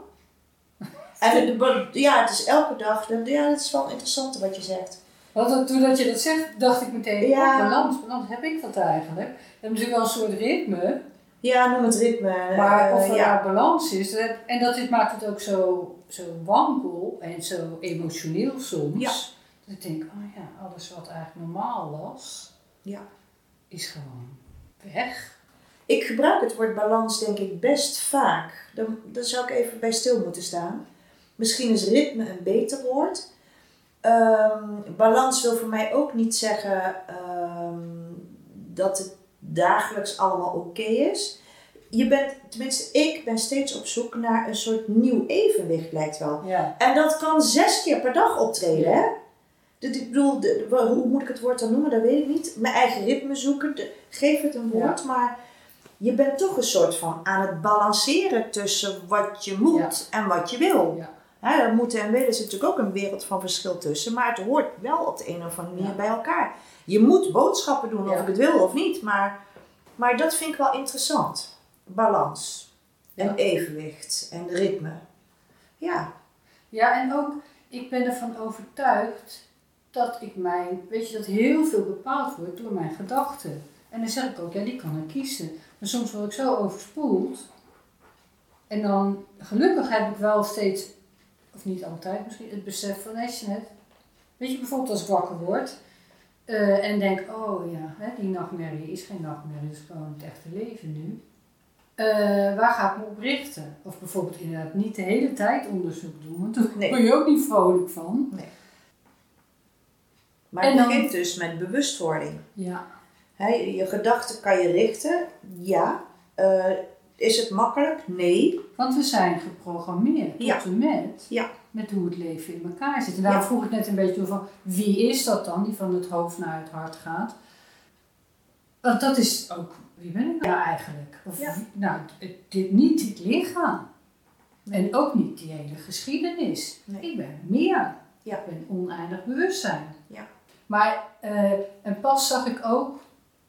En ja, het is elke dag, ja, dat is wel interessant wat je zegt. Want dat- doordat je dat zegt, dacht ik meteen, Ja. oh, balans, balans, heb ik dat eigenlijk? Je hebt natuurlijk wel een soort ritme, Ja, noem het ritme. maar eh, of er ja. balans is, dat- en dat dit maakt het ook zo, zo wankel en zo emotioneel soms. Ja. Dat ik denk, oh ja, alles wat eigenlijk normaal was, Ja. is gewoon weg. Ik gebruik het woord balans denk ik best vaak. Dan, dan zou ik even bij stil moeten staan. Misschien is ritme een beter woord. Ehm, balans wil voor mij ook niet zeggen ehm, dat het dagelijks allemaal oké is. Je bent, tenminste ik ben steeds op zoek naar een soort nieuw evenwicht lijkt wel. Ja, En dat kan zes keer per dag optreden, Ja. hè? Dat, ik bedoel, de- de- hoe moet ik het woord dan noemen, dat weet ik niet. Mijn eigen ritme zoeken, de- geef het een woord, maar je bent toch een soort van aan het balanceren tussen wat je moet en wat je wil. ja, Hè, dat moeten en willen zit natuurlijk ook een wereld van verschil tussen, maar het hoort wel op de een of andere manier Ja. bij elkaar. Je moet boodschappen doen of Ja. ik het wil of niet, maar, maar dat vind ik wel interessant. Balans en Ja. evenwicht en ritme. Ja, Ja, en ook, ik ben ervan overtuigd dat ik mijn, weet je, dat heel veel bepaald wordt door mijn gedachten. En dan zeg ik ook, ja, die kan ik kiezen. Maar soms word ik zo overspoeld. En dan, gelukkig heb ik wel steeds, of niet altijd misschien, het besef van, nee, net. Weet je, bijvoorbeeld als ik wakker word eh, en denk, oh ja, hè, die nachtmerrie is geen nachtmerrie, het is gewoon het echte leven nu. Eh, waar ga ik me op richten? Of bijvoorbeeld inderdaad niet de hele tijd onderzoek doen, want daar Nee. word je ook niet vrolijk van. Maar En het begint dus met bewustwording. Ja, je gedachten kan je richten, ja. Eh, is het makkelijk? Nee. want we zijn geprogrammeerd tot Ja. en met, Ja. met hoe het leven in elkaar zit. En daarom Ja. vroeg ik net een beetje van, wie is dat dan die van het hoofd naar het hart gaat? Want dat is ook, wie ben ik nou eigenlijk? Of, Ja. nou, dit, niet dit lichaam. Nee. En ook niet die hele geschiedenis. Nee. Ik ben meer. Ja. Ik ben oneindig bewustzijn. Ja. Maar, eh, en pas zag ik ook,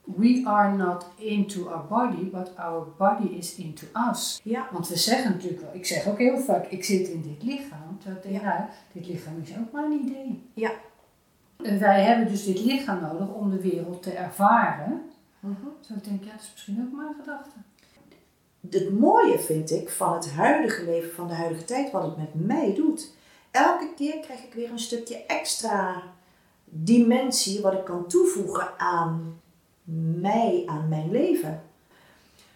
we are not into our body, but our body is into us. Ja. Want we zeggen natuurlijk wel, ik zeg ook heel vaak, ik zit in dit lichaam. Terwijl ik denk, nou, dit lichaam is ook maar een idee. Ja. En wij hebben dus dit lichaam nodig om de wereld te ervaren. Mhm. Zo ik denk, ja, dat is misschien ook een gedachte. Het mooie vind ik van het huidige leven, van de huidige tijd, wat het met mij doet. Elke keer krijg ik weer een stukje extra dimensie wat ik kan toevoegen aan mij, aan mijn leven.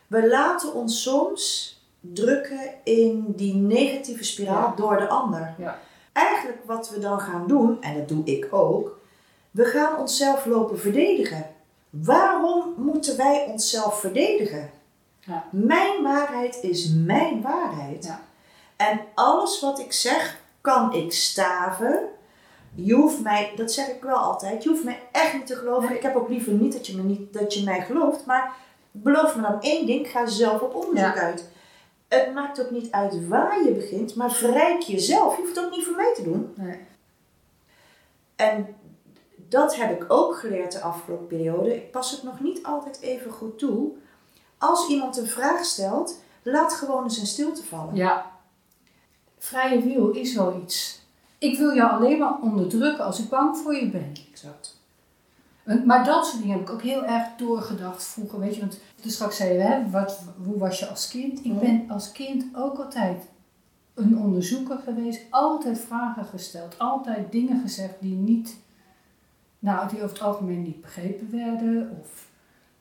We laten ons soms drukken in die negatieve spiraal Ja. door de ander. Ja. Eigenlijk wat we dan gaan doen, en dat doe ik ook, we gaan onszelf lopen verdedigen. Waarom moeten wij onszelf verdedigen? Ja. Mijn waarheid is mijn waarheid. Ja. En alles wat ik zeg, kan ik staven. Je hoeft mij, dat zeg ik wel altijd, je hoeft mij echt niet te geloven. Nee. Ik heb ook liever niet dat je, me niet dat je mij gelooft. Maar beloof me dan één ding, ga zelf op onderzoek Ja. uit. Het maakt ook niet uit waar je begint, maar verrijk jezelf. Je hoeft het ook niet voor mij te doen. Nee. En dat heb ik ook geleerd de afgelopen periode. Ik pas het nog niet altijd even goed toe. Als iemand een vraag stelt, laat gewoon eens in stilte vallen. Ja. Vrije wil is wel iets. Ik wil jou alleen maar onderdrukken als ik bang voor je ben. Exact. Maar dat soort dingen heb ik ook heel erg doorgedacht vroeger. Weet je, want toen straks zei je, hè, wat, hoe was je als kind? Ik ben als kind ook altijd een onderzoeker geweest. Altijd vragen gesteld. Altijd dingen gezegd die niet, nou, die over het algemeen niet begrepen werden. Of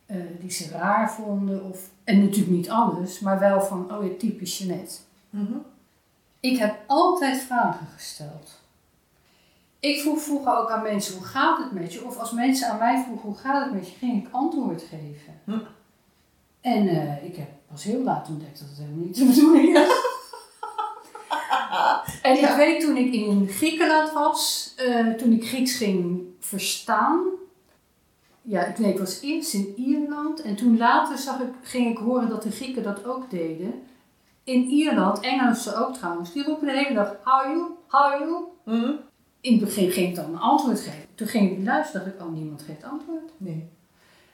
eh, die ze raar vonden. Of, en natuurlijk niet alles, maar wel van, oh ja, typisch Jeanette. Mhm. Ik heb altijd vragen gesteld. Ik vroeg vroeger ook aan mensen, hoe gaat het met je? Of als mensen aan mij vroegen, hoe gaat het met je? Ging ik antwoord geven. Hm. En eh, ik heb pas heel laat ontdekt dat het helemaal niet de bedoeling is. en Ja. ik weet toen ik in Griekenland was, eh, toen ik Grieks ging verstaan. Ja, ik, nee, ik was eerst in Ierland en toen later zag ik, ging ik horen dat de Grieken dat ook deden. In Ierland, Engelsen ook trouwens, die roepen de hele dag, how you, how you? In het begin ging ik dan een antwoord geven. Toen ging ik luisteren, dacht ik, oh, niemand geeft antwoord. Nee.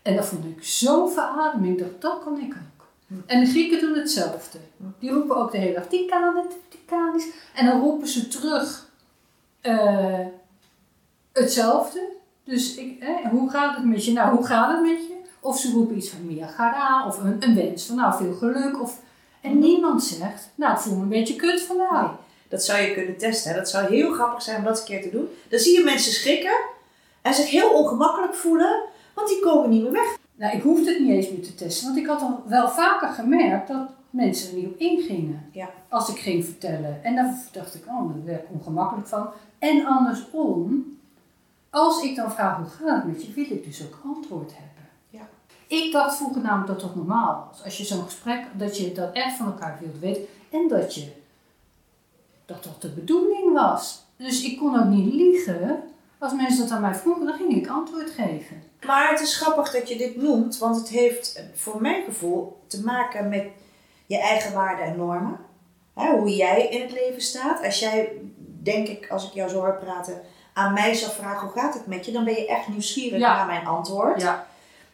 En dat vond ik zo'n verademing, ik dacht, dat kan ik ook. En de Grieken doen hetzelfde. Die roepen ook de hele dag, het. En dan roepen ze terug eh, hetzelfde. Dus ik, hoe gaat het met je? Nou, hoe gaat het met je? Of ze roepen iets van Mia Gara of een, een wens van nou, veel geluk. Of, en niemand zegt, nou, ik voel me een beetje kut vandaag. Dat zou je kunnen testen. Hè? Dat zou heel grappig zijn om dat een keer te doen. Dan zie je mensen schrikken en zich heel ongemakkelijk voelen, want die komen niet meer weg. Nou, ik hoefde het niet eens meer te testen, want ik had al wel vaker gemerkt dat mensen er niet op ingingen. Ja. Als ik ging vertellen. En dan dacht ik, oh, daar werd ik ongemakkelijk van. En andersom, als ik dan vraag hoe gaat het met je, wil ik dus ook antwoord hebben. Ja. Ik dacht vroeger namelijk dat dat normaal was. Als je zo'n gesprek, dat je dat echt van elkaar wilt weten. En dat je, dat dat de bedoeling was. Dus ik kon ook niet liegen. Als mensen dat aan mij vroegen, dan ging ik antwoord geven. Maar het is grappig dat je dit noemt, want het heeft eh, voor mijn gevoel te maken met je eigen waarden en normen. Hè, hoe jij in het leven staat. Als jij, denk ik, als ik jou zo hoor praten, aan mij zou vragen hoe gaat het met je, dan ben je echt nieuwsgierig Ja. naar mijn antwoord. Ja.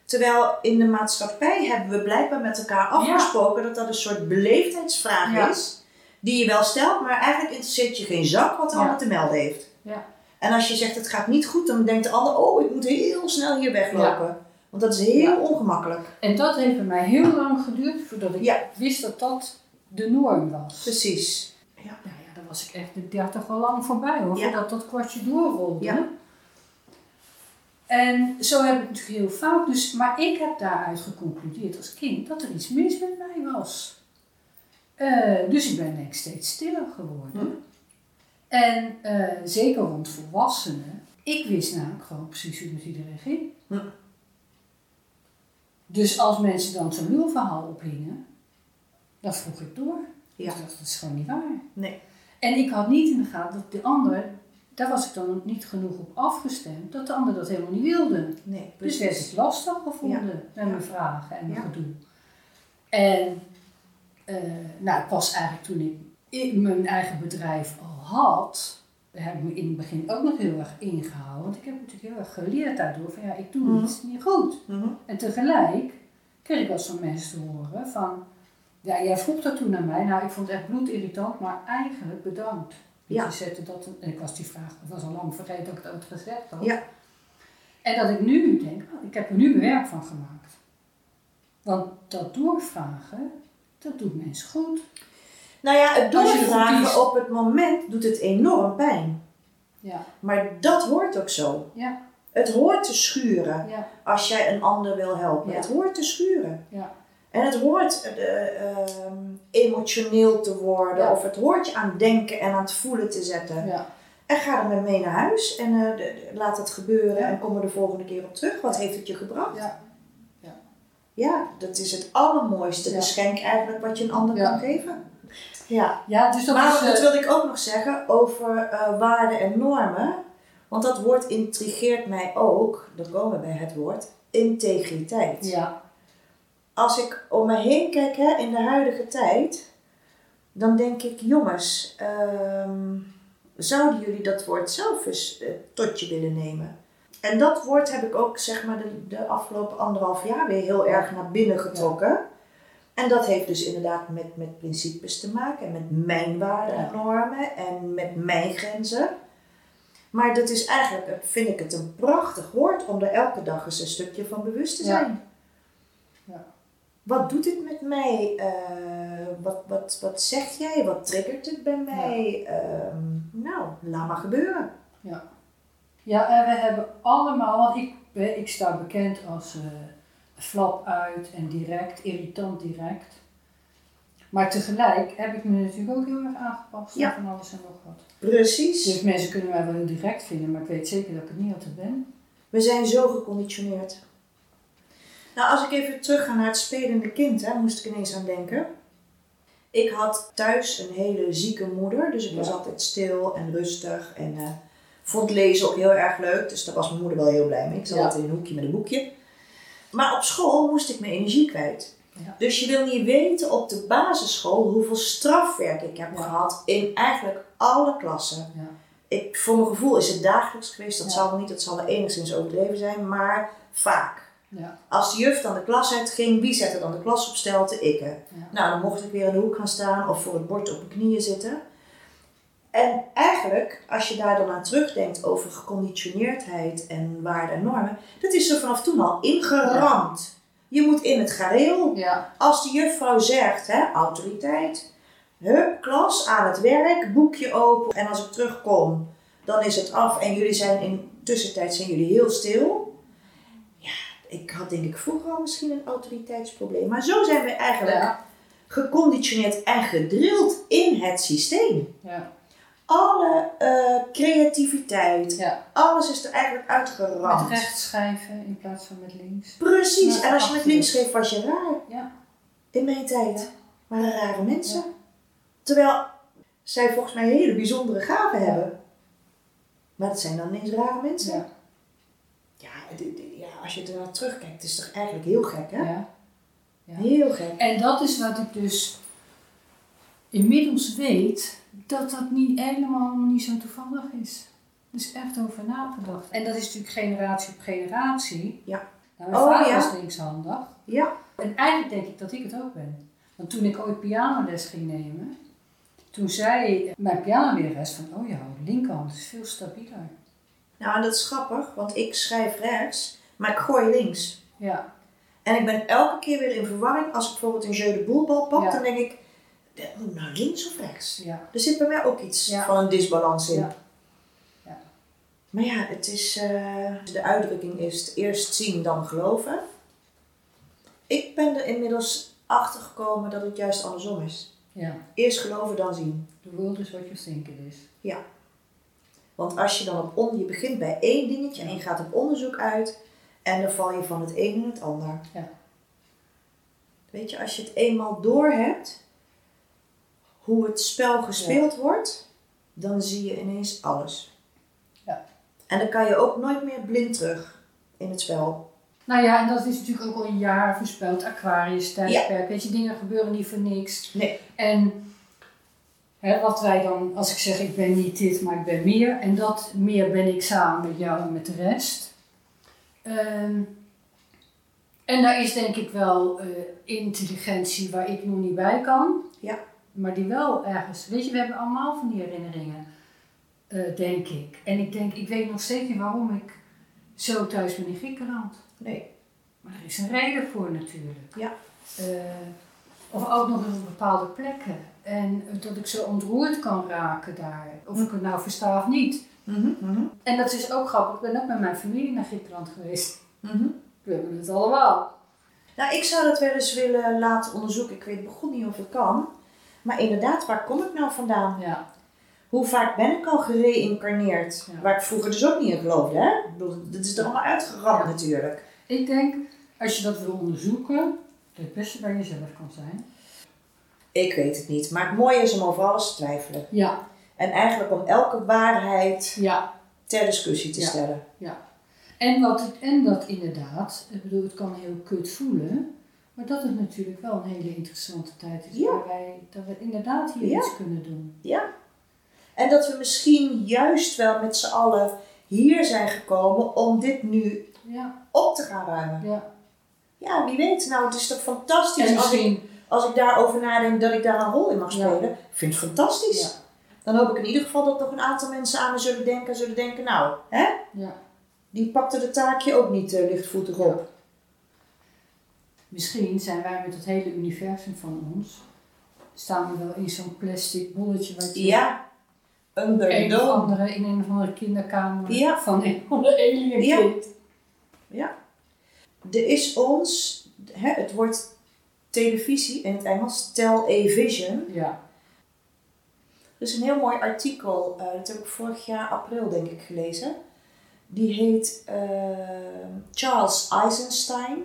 Terwijl in de maatschappij hebben we blijkbaar met elkaar afgesproken dat dat een soort beleefdheidsvraag is. Die je wel stelt, maar eigenlijk interesseert je geen zak wat Ja. ander te melden heeft. Ja. En als je zegt het gaat niet goed, dan denkt de ander, oh ik moet heel snel hier weglopen. Want dat is heel Ja. ongemakkelijk. En dat heeft bij mij heel lang geduurd voordat ik Ja. wist dat dat de norm was. Precies. Ja. Nou ja, dan was ik echt de 30 al lang voorbij hoor, voordat dat kwartje doorrolde. Ja. En zo heb ik natuurlijk heel vaak, dus, maar ik heb daaruit geconcludeerd als kind dat er iets mis met mij was. Eh, dus ik ben denk steeds stiller geworden. En eh, zeker rond volwassenen, ik wist namelijk gewoon precies hoe het iedereen ging. Hm. Dus als mensen dan zo'n lulverhaal ophingen, dan vroeg ik door. Ja. Dacht, dat is gewoon niet waar. Nee. En ik had niet in de gaten dat de ander, daar was ik dan niet genoeg op afgestemd, dat de ander dat helemaal niet wilde. Nee, Dus werd ik lastig gevonden Ja. met mijn vragen en mijn Ja. gedoe. En eh, nou, pas eigenlijk toen ik in mijn eigen bedrijf al had, daar heb ik me in het begin ook nog heel erg ingehouden. Want ik heb natuurlijk heel erg geleerd daardoor van ja, ik doe Mhm. iets niet goed. Mhm. En tegelijk kreeg ik wel van mensen te horen van, ja, jij vroeg dat toen naar mij. Nou, ik vond het echt bloedirritant, maar eigenlijk bedankt. Ja. Je zette dat, en ik was die vraag, ik was al lang vergeten dat ik het ooit gezegd had. Ja. En dat ik nu denk, oh, ik heb er nu mijn werk van gemaakt. Want dat doorvragen, dat doet mensen goed. Nou ja, het doorvragen op het moment doet het enorm pijn. Ja, Maar dat hoort ook zo. ja, Het hoort te schuren ja, als jij een ander wil helpen. Ja. Het hoort te schuren. ja. En het hoort eh, ehm, emotioneel te worden. Of het hoort je aan denken en aan het voelen te zetten. ja. En ga er met mee naar huis. En eh, de- de- laat het gebeuren. En kom er de volgende keer op terug. Wat heeft het je gebracht? ja. Ja, dat is het allermooiste geschenk eigenlijk wat je een ander kan geven. Ja. Ja, dus dat maar is... eh, dat wilde ik ook nog zeggen over eh, waarden en normen. Want dat woord intrigeert mij ook, dan komen we bij het woord, integriteit. ja, Als ik om me heen kijk hè, in de huidige tijd, dan denk ik, jongens, ehm, zouden jullie dat woord zelf eens eh, tot je willen nemen? En dat woord heb ik ook zeg maar de, de afgelopen anderhalf jaar weer heel erg naar binnen getrokken. En dat heeft dus inderdaad met, met principes te maken en met mijn waarden en normen en met mijn grenzen. Maar dat is eigenlijk, vind ik het een prachtig woord om er elke dag eens een stukje van bewust te zijn. Ja. Wat doet het met mij? Eh, wat, wat, wat zeg jij? Wat triggert het bij mij? Ehm, nou, laat maar gebeuren. ja. Ja, en we hebben allemaal, want ik, ik sta bekend als eh, flap uit en direct, irritant direct. Maar tegelijk heb ik me natuurlijk ook heel erg aangepast Ja. van alles en nog wat. Precies. Dus mensen kunnen mij wel heel direct vinden, maar ik weet zeker dat ik het niet altijd ben. We zijn zo geconditioneerd. Nou, als ik even terug ga naar het spelende kind, hè, moest ik ineens aan denken. Ik had thuis een hele zieke moeder, dus ik was altijd stil en rustig en eh, vond lezen ook heel erg leuk. Dus daar was mijn moeder wel heel blij mee. Ik zat Ja. altijd in een hoekje met een boekje. Maar op school moest ik mijn energie kwijt. Ja. Dus je wil niet weten op de basisschool hoeveel strafwerk ik heb Ja. gehad in eigenlijk alle klassen. Ja. Ik, voor mijn gevoel is het dagelijks geweest. Dat zal niet, dat zal wel enigszins overdreven zijn, maar vaak. Ja, Als de juf dan de klas uitging, wie zette dan de klas op stelte? Ik. Nou, dan mocht ik weer in de hoek gaan staan of voor het bord op mijn knieën zitten. En eigenlijk, als je daar dan aan terugdenkt over geconditioneerdheid en waarden en normen, dat is er vanaf toen al ingeramd. Je moet in het gareel. ja. Als de juffrouw zegt, hè, autoriteit, hup, klas, aan het werk, boekje open. En als ik terugkom, dan is het af en jullie zijn in tussentijd zijn jullie heel stil. Ja, ik had denk ik vroeger al misschien een autoriteitsprobleem. Maar zo zijn we eigenlijk ja. geconditioneerd en gedrild in het systeem. ja. Alle eh, creativiteit, ja. alles is er eigenlijk Met uitgeramd. rechts schrijven in plaats van met links. Precies, en als je met links schreef was je raar. Ja. In mijn tijd waren rare mensen. Terwijl zij volgens mij hele bijzondere gaven hebben. Maar dat zijn dan ineens rare mensen. Ja. Ja, als je er naar terugkijkt, is het toch eigenlijk heel gek, hè? ja. Ja. Heel gek. En dat is wat ik dus inmiddels weet, dat dat niet helemaal niet zo toevallig is. Er is echt over nagedacht. En dat is natuurlijk generatie op generatie. Ja. Nou, mijn Oh, vader ja. was linkshandig. Ja, En eigenlijk denk ik dat ik het ook ben. Want toen ik ooit pianoles ging nemen, toen zei mijn pianolerares van, oh jouw linkerhand is veel stabieler. nou en dat is grappig, want ik schrijf rechts, maar ik gooi links. Ja, En ik ben elke keer weer in verwarring. Als ik bijvoorbeeld een jeu de boelbal pak, Ja. dan denk ik, nou links of rechts? ja, Er zit bij mij ook iets Ja. van een disbalans in. Ja. Ja. Maar ja, het is, eh, de uitdrukking is eerst zien dan geloven. Ik ben er inmiddels achter gekomen dat het juist andersom is. Ja. Eerst geloven dan zien. The world is what you think it is. Want als je dan op on, je begint bij één dingetje en je gaat op onderzoek uit en dan val je van het een in het ander. Ja. Weet je, als je het eenmaal door hebt, hoe het spel gespeeld wordt, dan zie je ineens alles. Ja. En dan kan je ook nooit meer blind terug in het spel. Nou ja, en dat is natuurlijk ook al een jaar voorspeld. Aquarius, tijdperk. Weet je, dingen gebeuren niet voor niks. Nee. En hè, wat wij dan, als ik zeg ik ben niet dit, maar ik ben meer. En dat meer ben ik samen met jou en met de rest. Ehm, en daar is denk ik wel eh, intelligentie waar ik nog niet bij kan. Ja. Maar die wel ergens, weet je, we hebben allemaal van die herinneringen, eh, denk ik. En ik denk, ik weet nog steeds niet waarom ik zo thuis ben in Griekenland. Nee. Maar er is een reden voor natuurlijk. Ja. Eh, of ook nog eens op bepaalde plekken. En dat ik zo ontroerd kan raken daar. Of ik het nou versta of niet. Mhm, mhm, En dat is ook grappig. Ik ben ook met mijn familie naar Griekenland geweest. mhm. We hebben het allemaal. Nou, ik zou dat wel eens willen laten onderzoeken. Ik weet begon niet of het kan. Maar inderdaad, waar kom ik nou vandaan? Ja. Hoe vaak ben ik al gereïncarneerd? Ja. Waar ik vroeger dus ook niet in geloofde, hè? Ik bedoel, dit is er allemaal uitgeramd Ja. natuurlijk. Ik denk, als je dat wil onderzoeken, dat het beste bij jezelf kan zijn. Ik weet het niet. Maar het mooie is om over alles te twijfelen. Ja. En eigenlijk om elke waarheid Ja. ter discussie te Ja. stellen. En, wat en dat inderdaad, ik bedoel, het kan heel kut voelen. Maar dat het natuurlijk wel een hele interessante tijd is. Ja. Waar wij, dat we inderdaad hier Ja. iets kunnen doen. Ja. En dat we misschien juist wel met z'n allen hier zijn gekomen om dit nu Ja. op te gaan ruimen. ja. Ja, wie weet. Nou, het is toch fantastisch als ik, als ik daarover nadenk dat ik daar een rol in mag Ja. spelen. Ik vind het fantastisch. Ja. Dan hoop ik in ieder geval dat nog een aantal mensen aan me zullen denken en zullen denken, nou, hè? ja. Die pakte de taakje ook niet eh, lichtvoetig op. misschien zijn wij met het hele universum van ons, staan we wel in zo'n plastic bolletje wat je Ja. Under een of andere, in een of andere kinderkamer Ja. van een of andere alien Ja. kind. Er is ons, hè, het wordt televisie in het Engels, television. Ja. Er is een heel mooi artikel, eh, dat heb ik vorig jaar april denk ik gelezen. Die heet eh, Charles Eisenstein.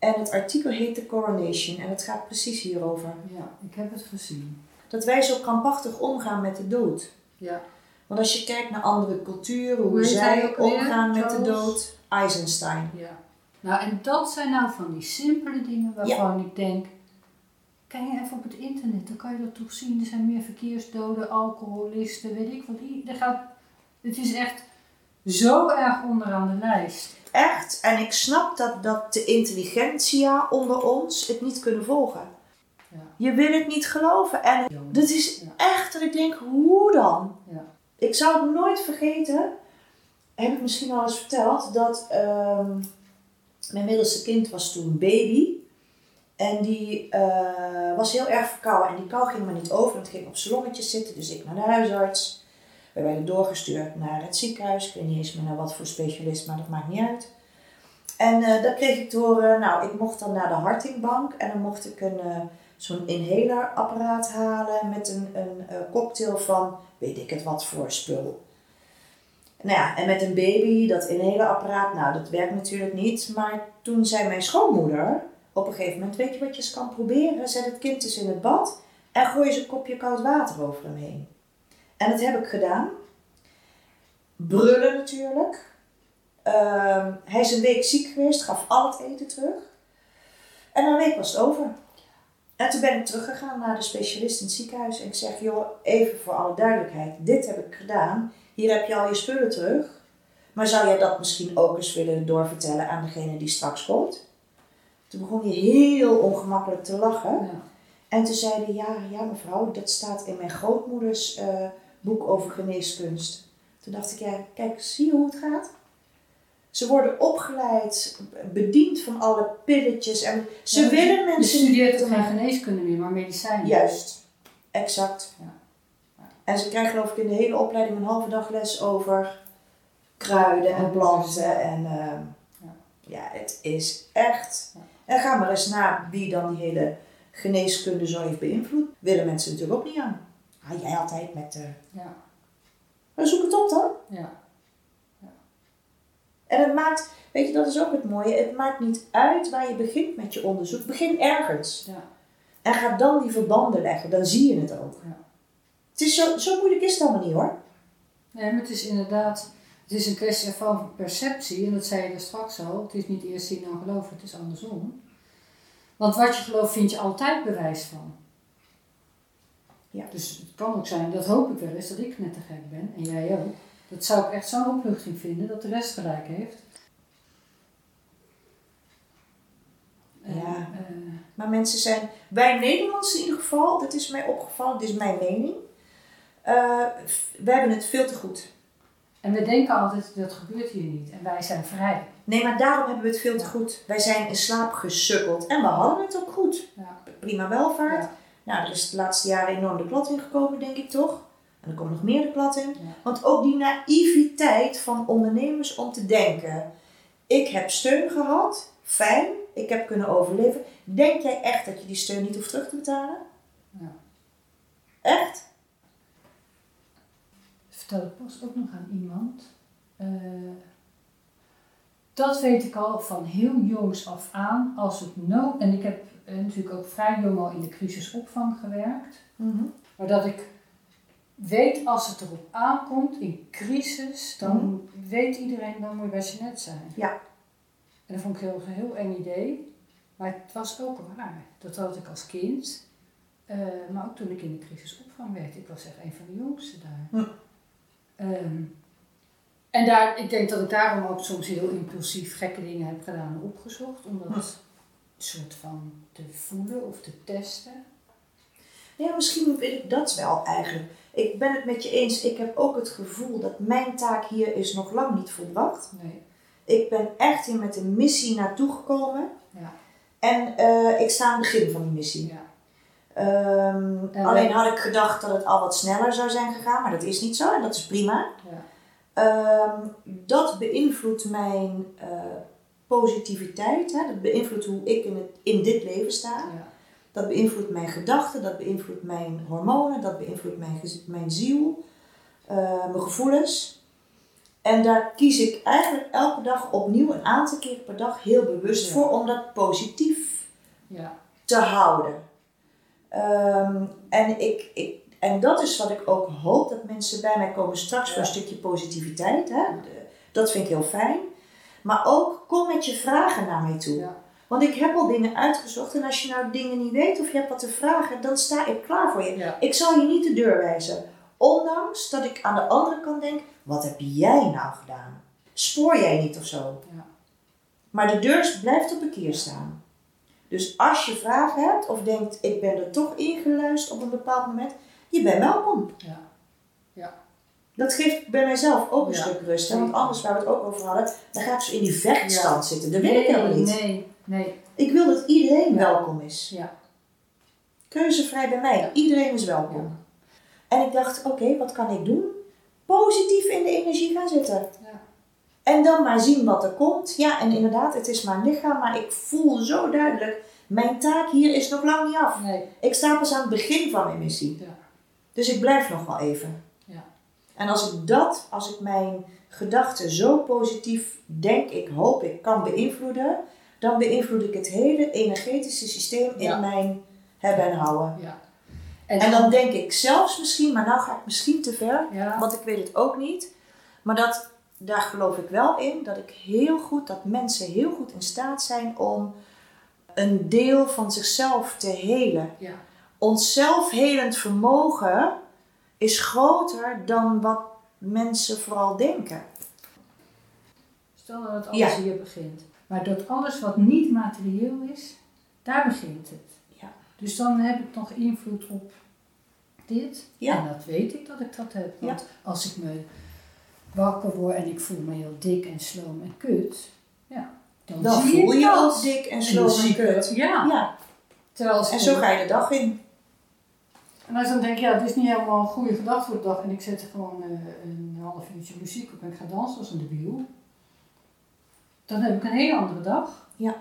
En het artikel heet The Coronation en het gaat precies hierover. ja, ik heb het gezien. Dat wij zo krampachtig omgaan met de dood. Ja. Want als je kijkt naar andere culturen, hoe, zij omgaan met de dood. Eisenstein. Ja. Nou, en dat zijn nou van die simpele dingen waarvan ik denk, kijk even op het internet, dan kan je dat toch zien. Er zijn meer verkeersdoden, alcoholisten, weet ik wat. Er gaat, het is echt zo erg onderaan de lijst. Echt. En ik snap dat, dat de intelligentsia onder ons het niet kunnen volgen. Ja. Je wil het niet geloven. En dat is Ja. echt dat ik denk, hoe dan? Ja. Ik zou het nooit vergeten, heb ik misschien al eens verteld, dat ehm, mijn middelste kind was toen baby. En die eh, was heel erg verkouden en die kou ging maar niet over. En het ging op salonnetjes zitten, dus ik naar de huisarts. We werden doorgestuurd naar het ziekenhuis. Ik weet niet eens meer naar wat voor specialist, maar dat maakt niet uit. En eh daar kreeg ik te horen, nou, ik mocht dan naar de hartingbank en dan mocht ik een, eh, zo'n inhalerapparaat halen met een, een cocktail van weet ik het wat voor spul. Nou ja, en met een baby, dat inhalerapparaat, nou, dat werkt natuurlijk niet. Maar toen zei mijn schoonmoeder op een gegeven moment, weet je wat je eens kan proberen? Zet het kind eens in het bad en gooi eens een kopje koud water over hem heen. En dat heb ik gedaan. Brullen natuurlijk. Ehm, hij is een week ziek geweest, gaf al het eten terug. En na een week was het over. En toen ben ik teruggegaan naar de specialist in het ziekenhuis. En ik zeg, joh, even voor alle duidelijkheid. Dit heb ik gedaan. Hier heb je al je spullen terug. Maar zou jij dat misschien ook eens willen doorvertellen aan degene die straks komt? Toen begon hij heel ongemakkelijk te lachen. Ja. En toen zei hij, ja, ja mevrouw, dat staat in mijn grootmoeders eh, boek over geneeskunst. Toen dacht ik, ja, kijk, zie je hoe het gaat? Ze worden opgeleid, bediend van alle pilletjes. En ze Ja, willen Je mensen studeert ook niet- geen geneeskunde meer, maar medicijnen. Juist, exact. Ja. En ze krijgen geloof ik in de hele opleiding een halve dag les over kruiden en planten. En ehm, Ja. ja, het is echt. En ga maar eens na wie dan die hele geneeskunde zo heeft beïnvloed. Willen mensen natuurlijk ook niet aan. Ah, jij altijd met de. Ja, Maar zoek het op dan. ja, En het maakt, weet je, dat is ook het mooie. Het maakt niet uit waar je begint met je onderzoek. Begin ergens. ja. En ga dan die verbanden leggen. Dan zie je het ook. Ja. Het is zo, zo moeilijk is het allemaal niet hoor. Nee, maar het is inderdaad, het is een kwestie van perceptie. En dat zei je er straks al. Het is niet eerst zien dan geloven, het is andersom. Want wat je gelooft, vind je altijd bewijs van. Ja. Dus het kan ook zijn, dat hoop ik wel eens, dat ik net te gek ben. En jij ook. Dat zou ik echt zo'n opluchting vinden, dat de rest gelijk heeft. Ja. eh, Maar mensen zijn, wij Nederlanders in ieder geval, dat is mij opgevallen, dit is mijn mening. eh, we hebben het veel te goed. en we denken altijd, dat gebeurt hier niet. En wij zijn vrij. Nee, maar daarom hebben we het veel te goed. Wij zijn in slaap gesukkeld en we hadden het ook goed. Ja. Prima welvaart. Ja. Nou, er is de laatste jaren enorm de klad in gekomen, denk ik toch? En er komt nog meer de klad in. Ja. Want ook die naïviteit van ondernemers om te denken: ik heb steun gehad, fijn, ik heb kunnen overleven. Denk jij echt dat je die steun niet hoeft terug te betalen? Ja. Echt? vertelde ik pas ook nog aan iemand. eh, dat weet ik al van heel jongs af aan. Als het no en ik heb natuurlijk ook vrij jong al in de crisisopvang gewerkt. Mhm. Maar dat ik weet als het erop aankomt in crisis, dan weet iedereen dan moet je bij net zijn. Ja. En dat vond ik heel, een heel eng idee. Maar het was ook waar. Dat had ik als kind. eh, maar ook toen ik in de crisisopvang werkte. Ik was echt een van de jongsten daar. Hm. Ehm, en daar, ik denk dat ik daarom ook soms heel impulsief gekke dingen heb gedaan en opgezocht. Om dat een soort van te voelen of te testen. Ja, misschien wil ik dat wel eigenlijk. Ik ben het met je eens. Ik heb ook het gevoel dat mijn taak hier is nog lang niet volbracht. Nee. Ik ben echt hier met een missie naartoe gekomen. Ja. En eh, ik sta aan het begin van die missie. Ja. Ehm, En alleen wij- had ik gedacht dat het al wat sneller zou zijn gegaan, maar dat is niet zo en dat is prima. Ja. Ehm, dat beïnvloedt mijn eh, positiviteit. Hè? Dat beïnvloedt hoe ik in, het, in dit leven sta. Ja. Dat beïnvloedt mijn gedachten, dat beïnvloedt mijn hormonen, dat beïnvloedt mijn, mijn ziel, eh, mijn gevoelens. En daar kies ik eigenlijk elke dag opnieuw, een aantal keer per dag, heel bewust Ja. voor om dat positief Ja. te houden. Ehm, en, ik, ik, en dat is wat ik ook hoop dat mensen bij mij komen straks voor een stukje positiviteit. Hè? Dat vind ik heel fijn. Maar ook kom met je vragen naar mij toe. Ja. Want ik heb al dingen uitgezocht en als je nou dingen niet weet of je hebt wat te vragen, dan sta ik klaar voor je. Ja. Ik zal je niet de deur wijzen. Ondanks dat ik aan de andere kant denk, wat heb jij nou gedaan? Spoor jij niet of zo? Ja. Maar de deur blijft op een kier staan. Dus als je vragen hebt of denkt, ik ben er toch ingeluisterd op een bepaald moment, je bent welkom. Ja. Dat geeft bij mijzelf ook een Ja, stuk rust. hè? Want anders, waar we het ook over hadden, dan gaat ze in die vechtstand zitten. Dat wil ik helemaal niet. Nee, nee. Ik wil dat iedereen welkom is. Ja. Keuzevrij bij mij. Iedereen is welkom. En ik dacht, oké, wat kan ik doen? Positief in de energie gaan zitten. Ja. En dan maar zien wat er komt. Ja, en inderdaad, het is mijn lichaam, maar ik voel zo duidelijk, mijn taak hier is nog lang niet af. Nee. Ik sta pas aan het begin van mijn missie. Ja. Dus ik blijf nog wel even. En als ik dat, als ik mijn gedachten zo positief denk, ik hoop, ik kan beïnvloeden, dan beïnvloed ik het hele energetische systeem in Ja. mijn hebben en houden. Ja. En dan denk ik zelfs misschien, maar nou ga ik misschien te ver, Ja. want ik weet het ook niet. Maar dat, daar geloof ik wel in, dat ik heel goed, dat mensen heel goed in staat zijn om een deel van zichzelf te helen. Ja. Ons zelfhelend vermogen is groter dan wat mensen vooral denken. Stel dat het alles Ja. hier begint. Maar dat alles wat niet materieel is, daar begint het. Ja. Dus dan heb ik nog invloed op dit. Ja. En dat weet ik dat ik dat heb. Want als ik me wakker word en ik voel me heel dik en sloom en kut, ja, dan, Dan zie voel je dat. ook dik en sloom en kut. Ja. Ja, Terwijl als en zo ga je de dag in. En als ik dan denk, ja, het is niet helemaal een goede gedachte voor de dag en ik zet er gewoon eh, een half uurtje muziek op en ik ga dansen als een debiel. Dan heb ik een hele andere dag. Ja.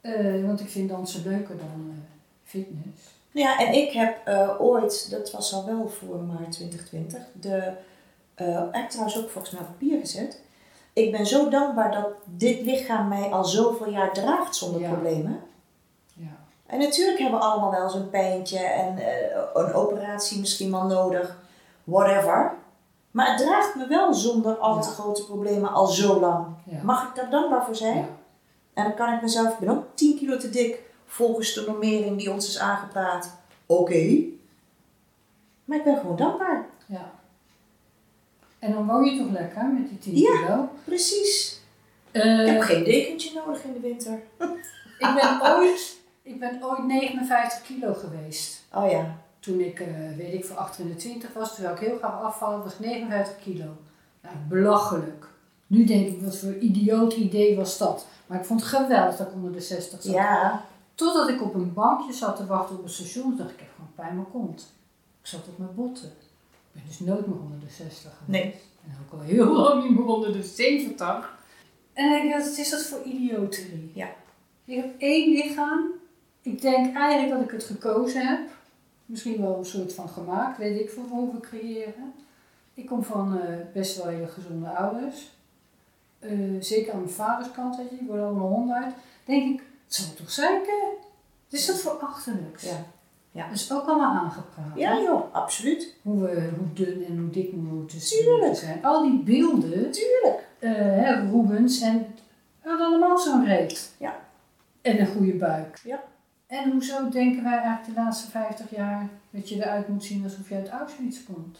Eh, want ik vind dansen leuker dan eh, fitness. Ja, en ik heb ooit, dat was al wel voor maart 2020, de act trouwens ook volgens mij op papier gezet. Ik ben zo dankbaar dat dit lichaam mij al zoveel jaar draagt zonder Ja. problemen. En natuurlijk hebben we allemaal wel eens een pijntje en eh, een operatie misschien wel nodig, whatever. Maar het draagt me wel zonder al te Ja. grote problemen al zo lang. Ja. Mag ik daar dankbaar voor zijn? Ja. En dan kan ik mezelf, ik ben ook 10 kilo te dik volgens de normering die ons is aangepraat. Oké. Maar ik ben gewoon dankbaar. ja. En dan woon je toch lekker met die 10 Ja. kilo? Precies. Eh, Ik heb geen dekentje nodig in de winter. ik, ben ooit, ik ben ooit 59 kilo geweest. Oh ja. Toen ik, eh, weet ik, voor 28 was, toen zou ik heel graag afvallen, was ik 59 kilo. Nou, belachelijk. Nu denk ik, wat voor idioot idee was dat. Maar ik vond het geweldig dat ik onder de 60 zat. Ja. Totdat ik op een bankje zat te wachten op een station, dacht ik, ik heb gewoon pijn in mijn kont. Ik zat op mijn botten. Ik ben dus nooit meer onder de 60 geweest. Nee. En ook al heel lang niet meer onder de 70. En dan denk ik, wat is dat voor idioterie? Ja. Ik heb één lichaam. Ik denk eigenlijk dat ik het gekozen heb. Misschien wel een soort van gemaakt, weet ik veel hoe we creëren. Ik kom van eh, best wel hele gezonde ouders. Eh, zeker aan mijn vaders kant, weet je, die worden allemaal honden uit. Denk ik, het zal toch zeiken? Wat is dat voor achterlijks? Ja. Ja. Dat is ook allemaal aangepraat. Ja joh, absoluut. Hoe, we, hoe dun en hoe dik we moeten Tuurlijk. zijn. Al die beelden, Tuurlijk. eh hè, Rubens en hadden allemaal zo'n reet. Ja. En een goede buik. Ja. En hoezo denken wij eigenlijk de laatste 50 jaar dat je eruit moet zien alsof je uit Auschwitz komt?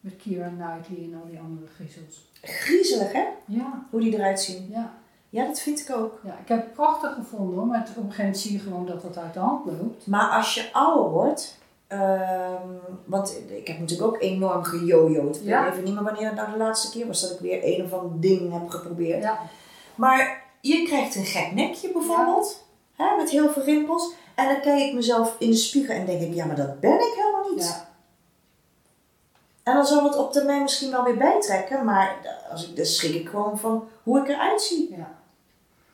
Met Keira Knightley en al die andere griezels. Griezelig hè, Ja, hoe die eruit zien. ja, Ja, dat vind ik ook. ja. Ik heb het prachtig gevonden hoor, maar het- op een gegeven moment zie je gewoon dat het uit de hand loopt. Maar als je ouder wordt, ehm, want ik heb natuurlijk ook enorm gejojoed. Ik Ja. weet even niet meer wanneer het nou de laatste keer was dat ik weer een of ander ding heb geprobeerd. Ja, Maar je krijgt een gek nekje bijvoorbeeld, hè, met heel veel rimpels. En dan kijk ik mezelf in de spiegel en denk ik, ja maar dat ben ik helemaal niet. ja, En dan zal het op termijn misschien wel weer bijtrekken, maar als ik, dan schrik ik gewoon van hoe ik eruit zie. ja.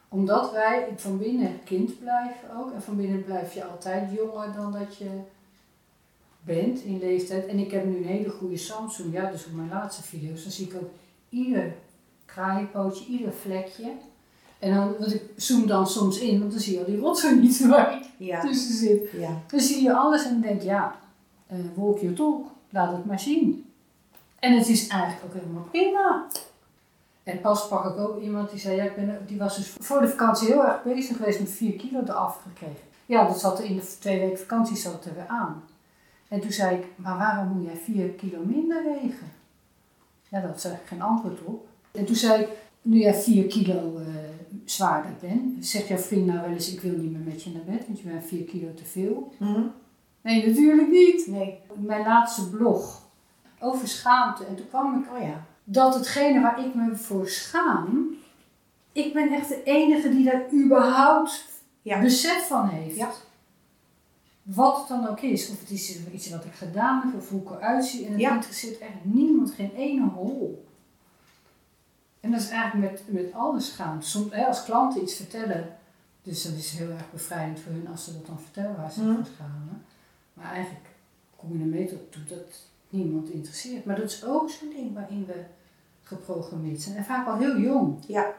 Omdat wij van binnen kind blijven ook. En van binnen blijf je altijd jonger dan dat je bent in leeftijd. En ik heb nu een hele goede Samsung. Ja, dus op mijn laatste video's. Dan zie ik ook ieder kraaienpootje, ieder vlekje. En dan, want ik zoom dan soms in, want dan zie je al die rotzooi niet waar ik Ja, tussen zit. ja. Dan zie je alles en denk ja, eh wolkje toch, laat het maar zien. En het is eigenlijk ook helemaal prima. En pas pak ik ook iemand die zei, ja, ik ben, die was dus voor de vakantie heel erg bezig geweest met 4 kilo eraf gekregen. Ja, dat zat er in de twee weken vakantie zat er weer aan. En toen zei ik, maar waarom moet jij 4 kilo minder wegen? Ja, dat zei ik geen antwoord op. En toen zei ik, nu jij 4 kilo eh, zwaarder bent, zegt jouw vriend nou wel eens, ik wil niet meer met je naar bed, want je bent 4 kilo te veel. Mhm. Nee, natuurlijk niet. Nee. Mijn laatste blog over schaamte. En toen kwam ik Oh ja. dat hetgene waar ik me voor schaam, ik ben echt de enige die daar überhaupt Ja. besef van heeft. Ja. Wat het dan ook is. Of het is iets wat ik gedaan heb, of hoe ik eruit zie. En het interesseert echt niemand, geen ene hol. En dat is eigenlijk met, met alle schaamte. Soms, hè, als klanten iets vertellen, dus dat is heel erg bevrijdend voor hun als ze dat dan vertellen waar ze Mhm. voor schamen. Maar eigenlijk kom je ermee tot toe dat niemand interesseert. Maar dat is ook zo'n ding waarin we geprogrammeerd zijn. En vaak al heel jong. Ja.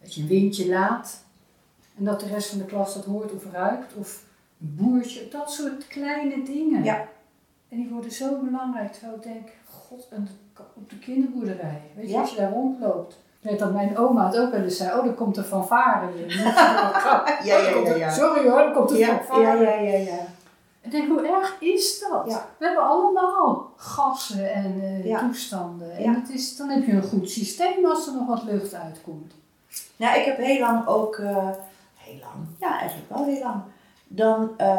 Dat je een windje laat en dat de rest van de klas dat hoort of ruikt. Of een boertje, dat soort kleine dingen. Ja. En die worden zo belangrijk. Terwijl ik denk, god, en op de kinderboerderij. Weet je, Ja. als je daar rondloopt. Weet dat mijn oma het ook wel eens zei, oh, er komt een fanfare weer. Ja, ja, ja, ja. Sorry hoor, er komt een Ja, fanfare. ja, ja, ja, ja. Ik denk, hoe erg is dat? We hebben allemaal gassen en eh, toestanden. En het is, dan heb je een goed systeem als er nog wat lucht uitkomt. Nou, ik heb heel lang ook, eh, heel lang, ja eigenlijk wel heel lang. Dan eh,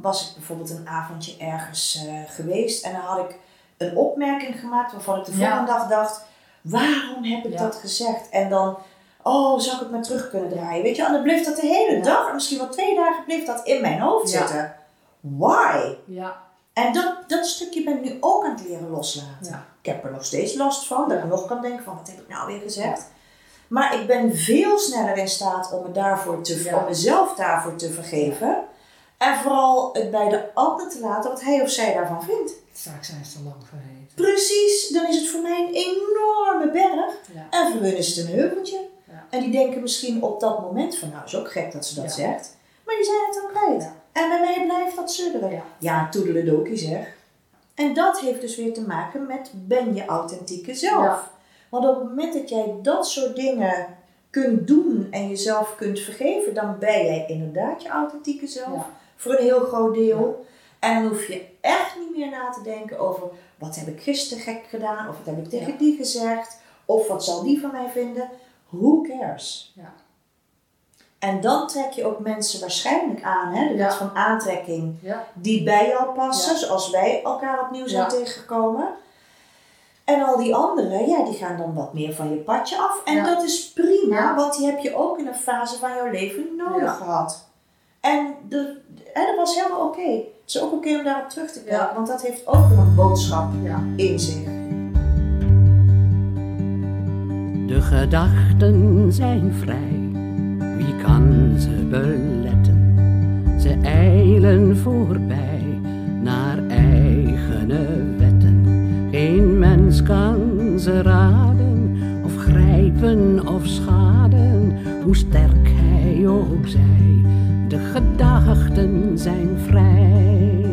was ik bijvoorbeeld een avondje ergens geweest en dan had ik een opmerking gemaakt waarvan ik de volgende dag dacht, waarom heb ik Ja. dat gezegd? En dan, oh, zou ik het maar terug kunnen draaien? Weet je, en dan bleef dat de hele Ja. dag, en misschien wel twee dagen, bleef dat in mijn hoofd zitten. Why? Ja, En dat, dat stukje ben ik nu ook aan het leren loslaten. Ik heb er nog steeds last van, dat ik nog kan denken van, wat heb ik nou weer gezegd? Maar ik ben veel sneller in staat om, me daarvoor te, om mezelf daarvoor te vergeven. En vooral het bij de ander te laten wat hij of zij daarvan vindt. Vaak zijn ze te lang vergeten. Precies, dan is het voor mij een enorme berg. Ja. En voor hun is het een heuveltje. Ja. En die denken misschien op dat moment van, nou is ook gek dat ze dat zegt. Maar die zijn het dan kwijt. En bij mij blijft dat sudderen. Ja. Ja, toedeledokie zeg. En dat heeft dus weer te maken met ben je authentieke zelf. Want op het moment dat jij dat soort dingen kunt doen en jezelf kunt vergeven, dan ben jij inderdaad je authentieke zelf. Ja. Voor een heel groot deel. En dan hoef je echt niet meer na te denken over wat heb ik gisteren gek gedaan, of wat heb ik tegen Ja. die gezegd, of wat zal die van mij vinden. Who cares? Ja. En dan trek je ook mensen waarschijnlijk aan, hè, de wet Ja. van aantrekking, die bij jou passen, zoals wij elkaar opnieuw zijn Ja. tegengekomen. En al die anderen, ja, die gaan dan wat meer van je padje af. En dat is prima, want die heb je ook in een fase van jouw leven nodig gehad. En de, hè, dat was helemaal oké. Het is ook oké om daarop terug te kijken, Ja. want dat heeft ook een boodschap Ja. in zich. De gedachten zijn vrij, wie kan ze beletten? Ze eilen voorbij naar eigene wetten. Geen mens kan ze raden, of grijpen of schaden, hoe sterk hij ook zij. De gedachten zijn vrij.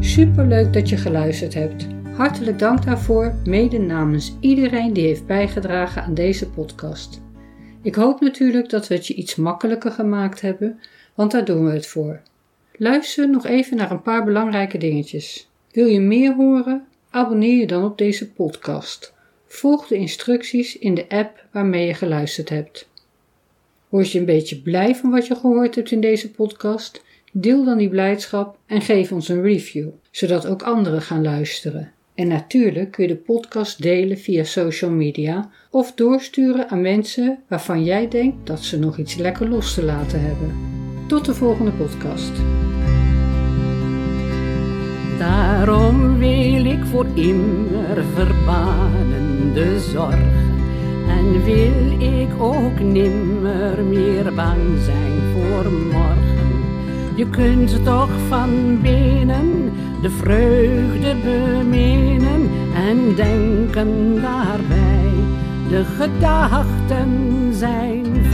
Superleuk dat je geluisterd hebt. Hartelijk dank daarvoor, mede namens iedereen die heeft bijgedragen aan deze podcast. Ik hoop natuurlijk dat we het je iets makkelijker gemaakt hebben, want daar doen we het voor. Luister nog even naar een paar belangrijke dingetjes. Wil je meer horen? Abonneer je dan op deze podcast. Volg de instructies in de app waarmee je geluisterd hebt. Word je een beetje blij van wat je gehoord hebt in deze podcast? Deel dan die blijdschap en geef ons een review, zodat ook anderen gaan luisteren. En natuurlijk kun je de podcast delen via social media of doorsturen aan mensen waarvan jij denkt dat ze nog iets lekker los te laten hebben. Tot de volgende podcast. Daarom wil ik voor immer verbannen de zorgen en wil ik ook nimmer meer bang zijn voor morgen. Je kunt toch van binnen de vreugde beminnen en denken daarbij. De gedachten zijn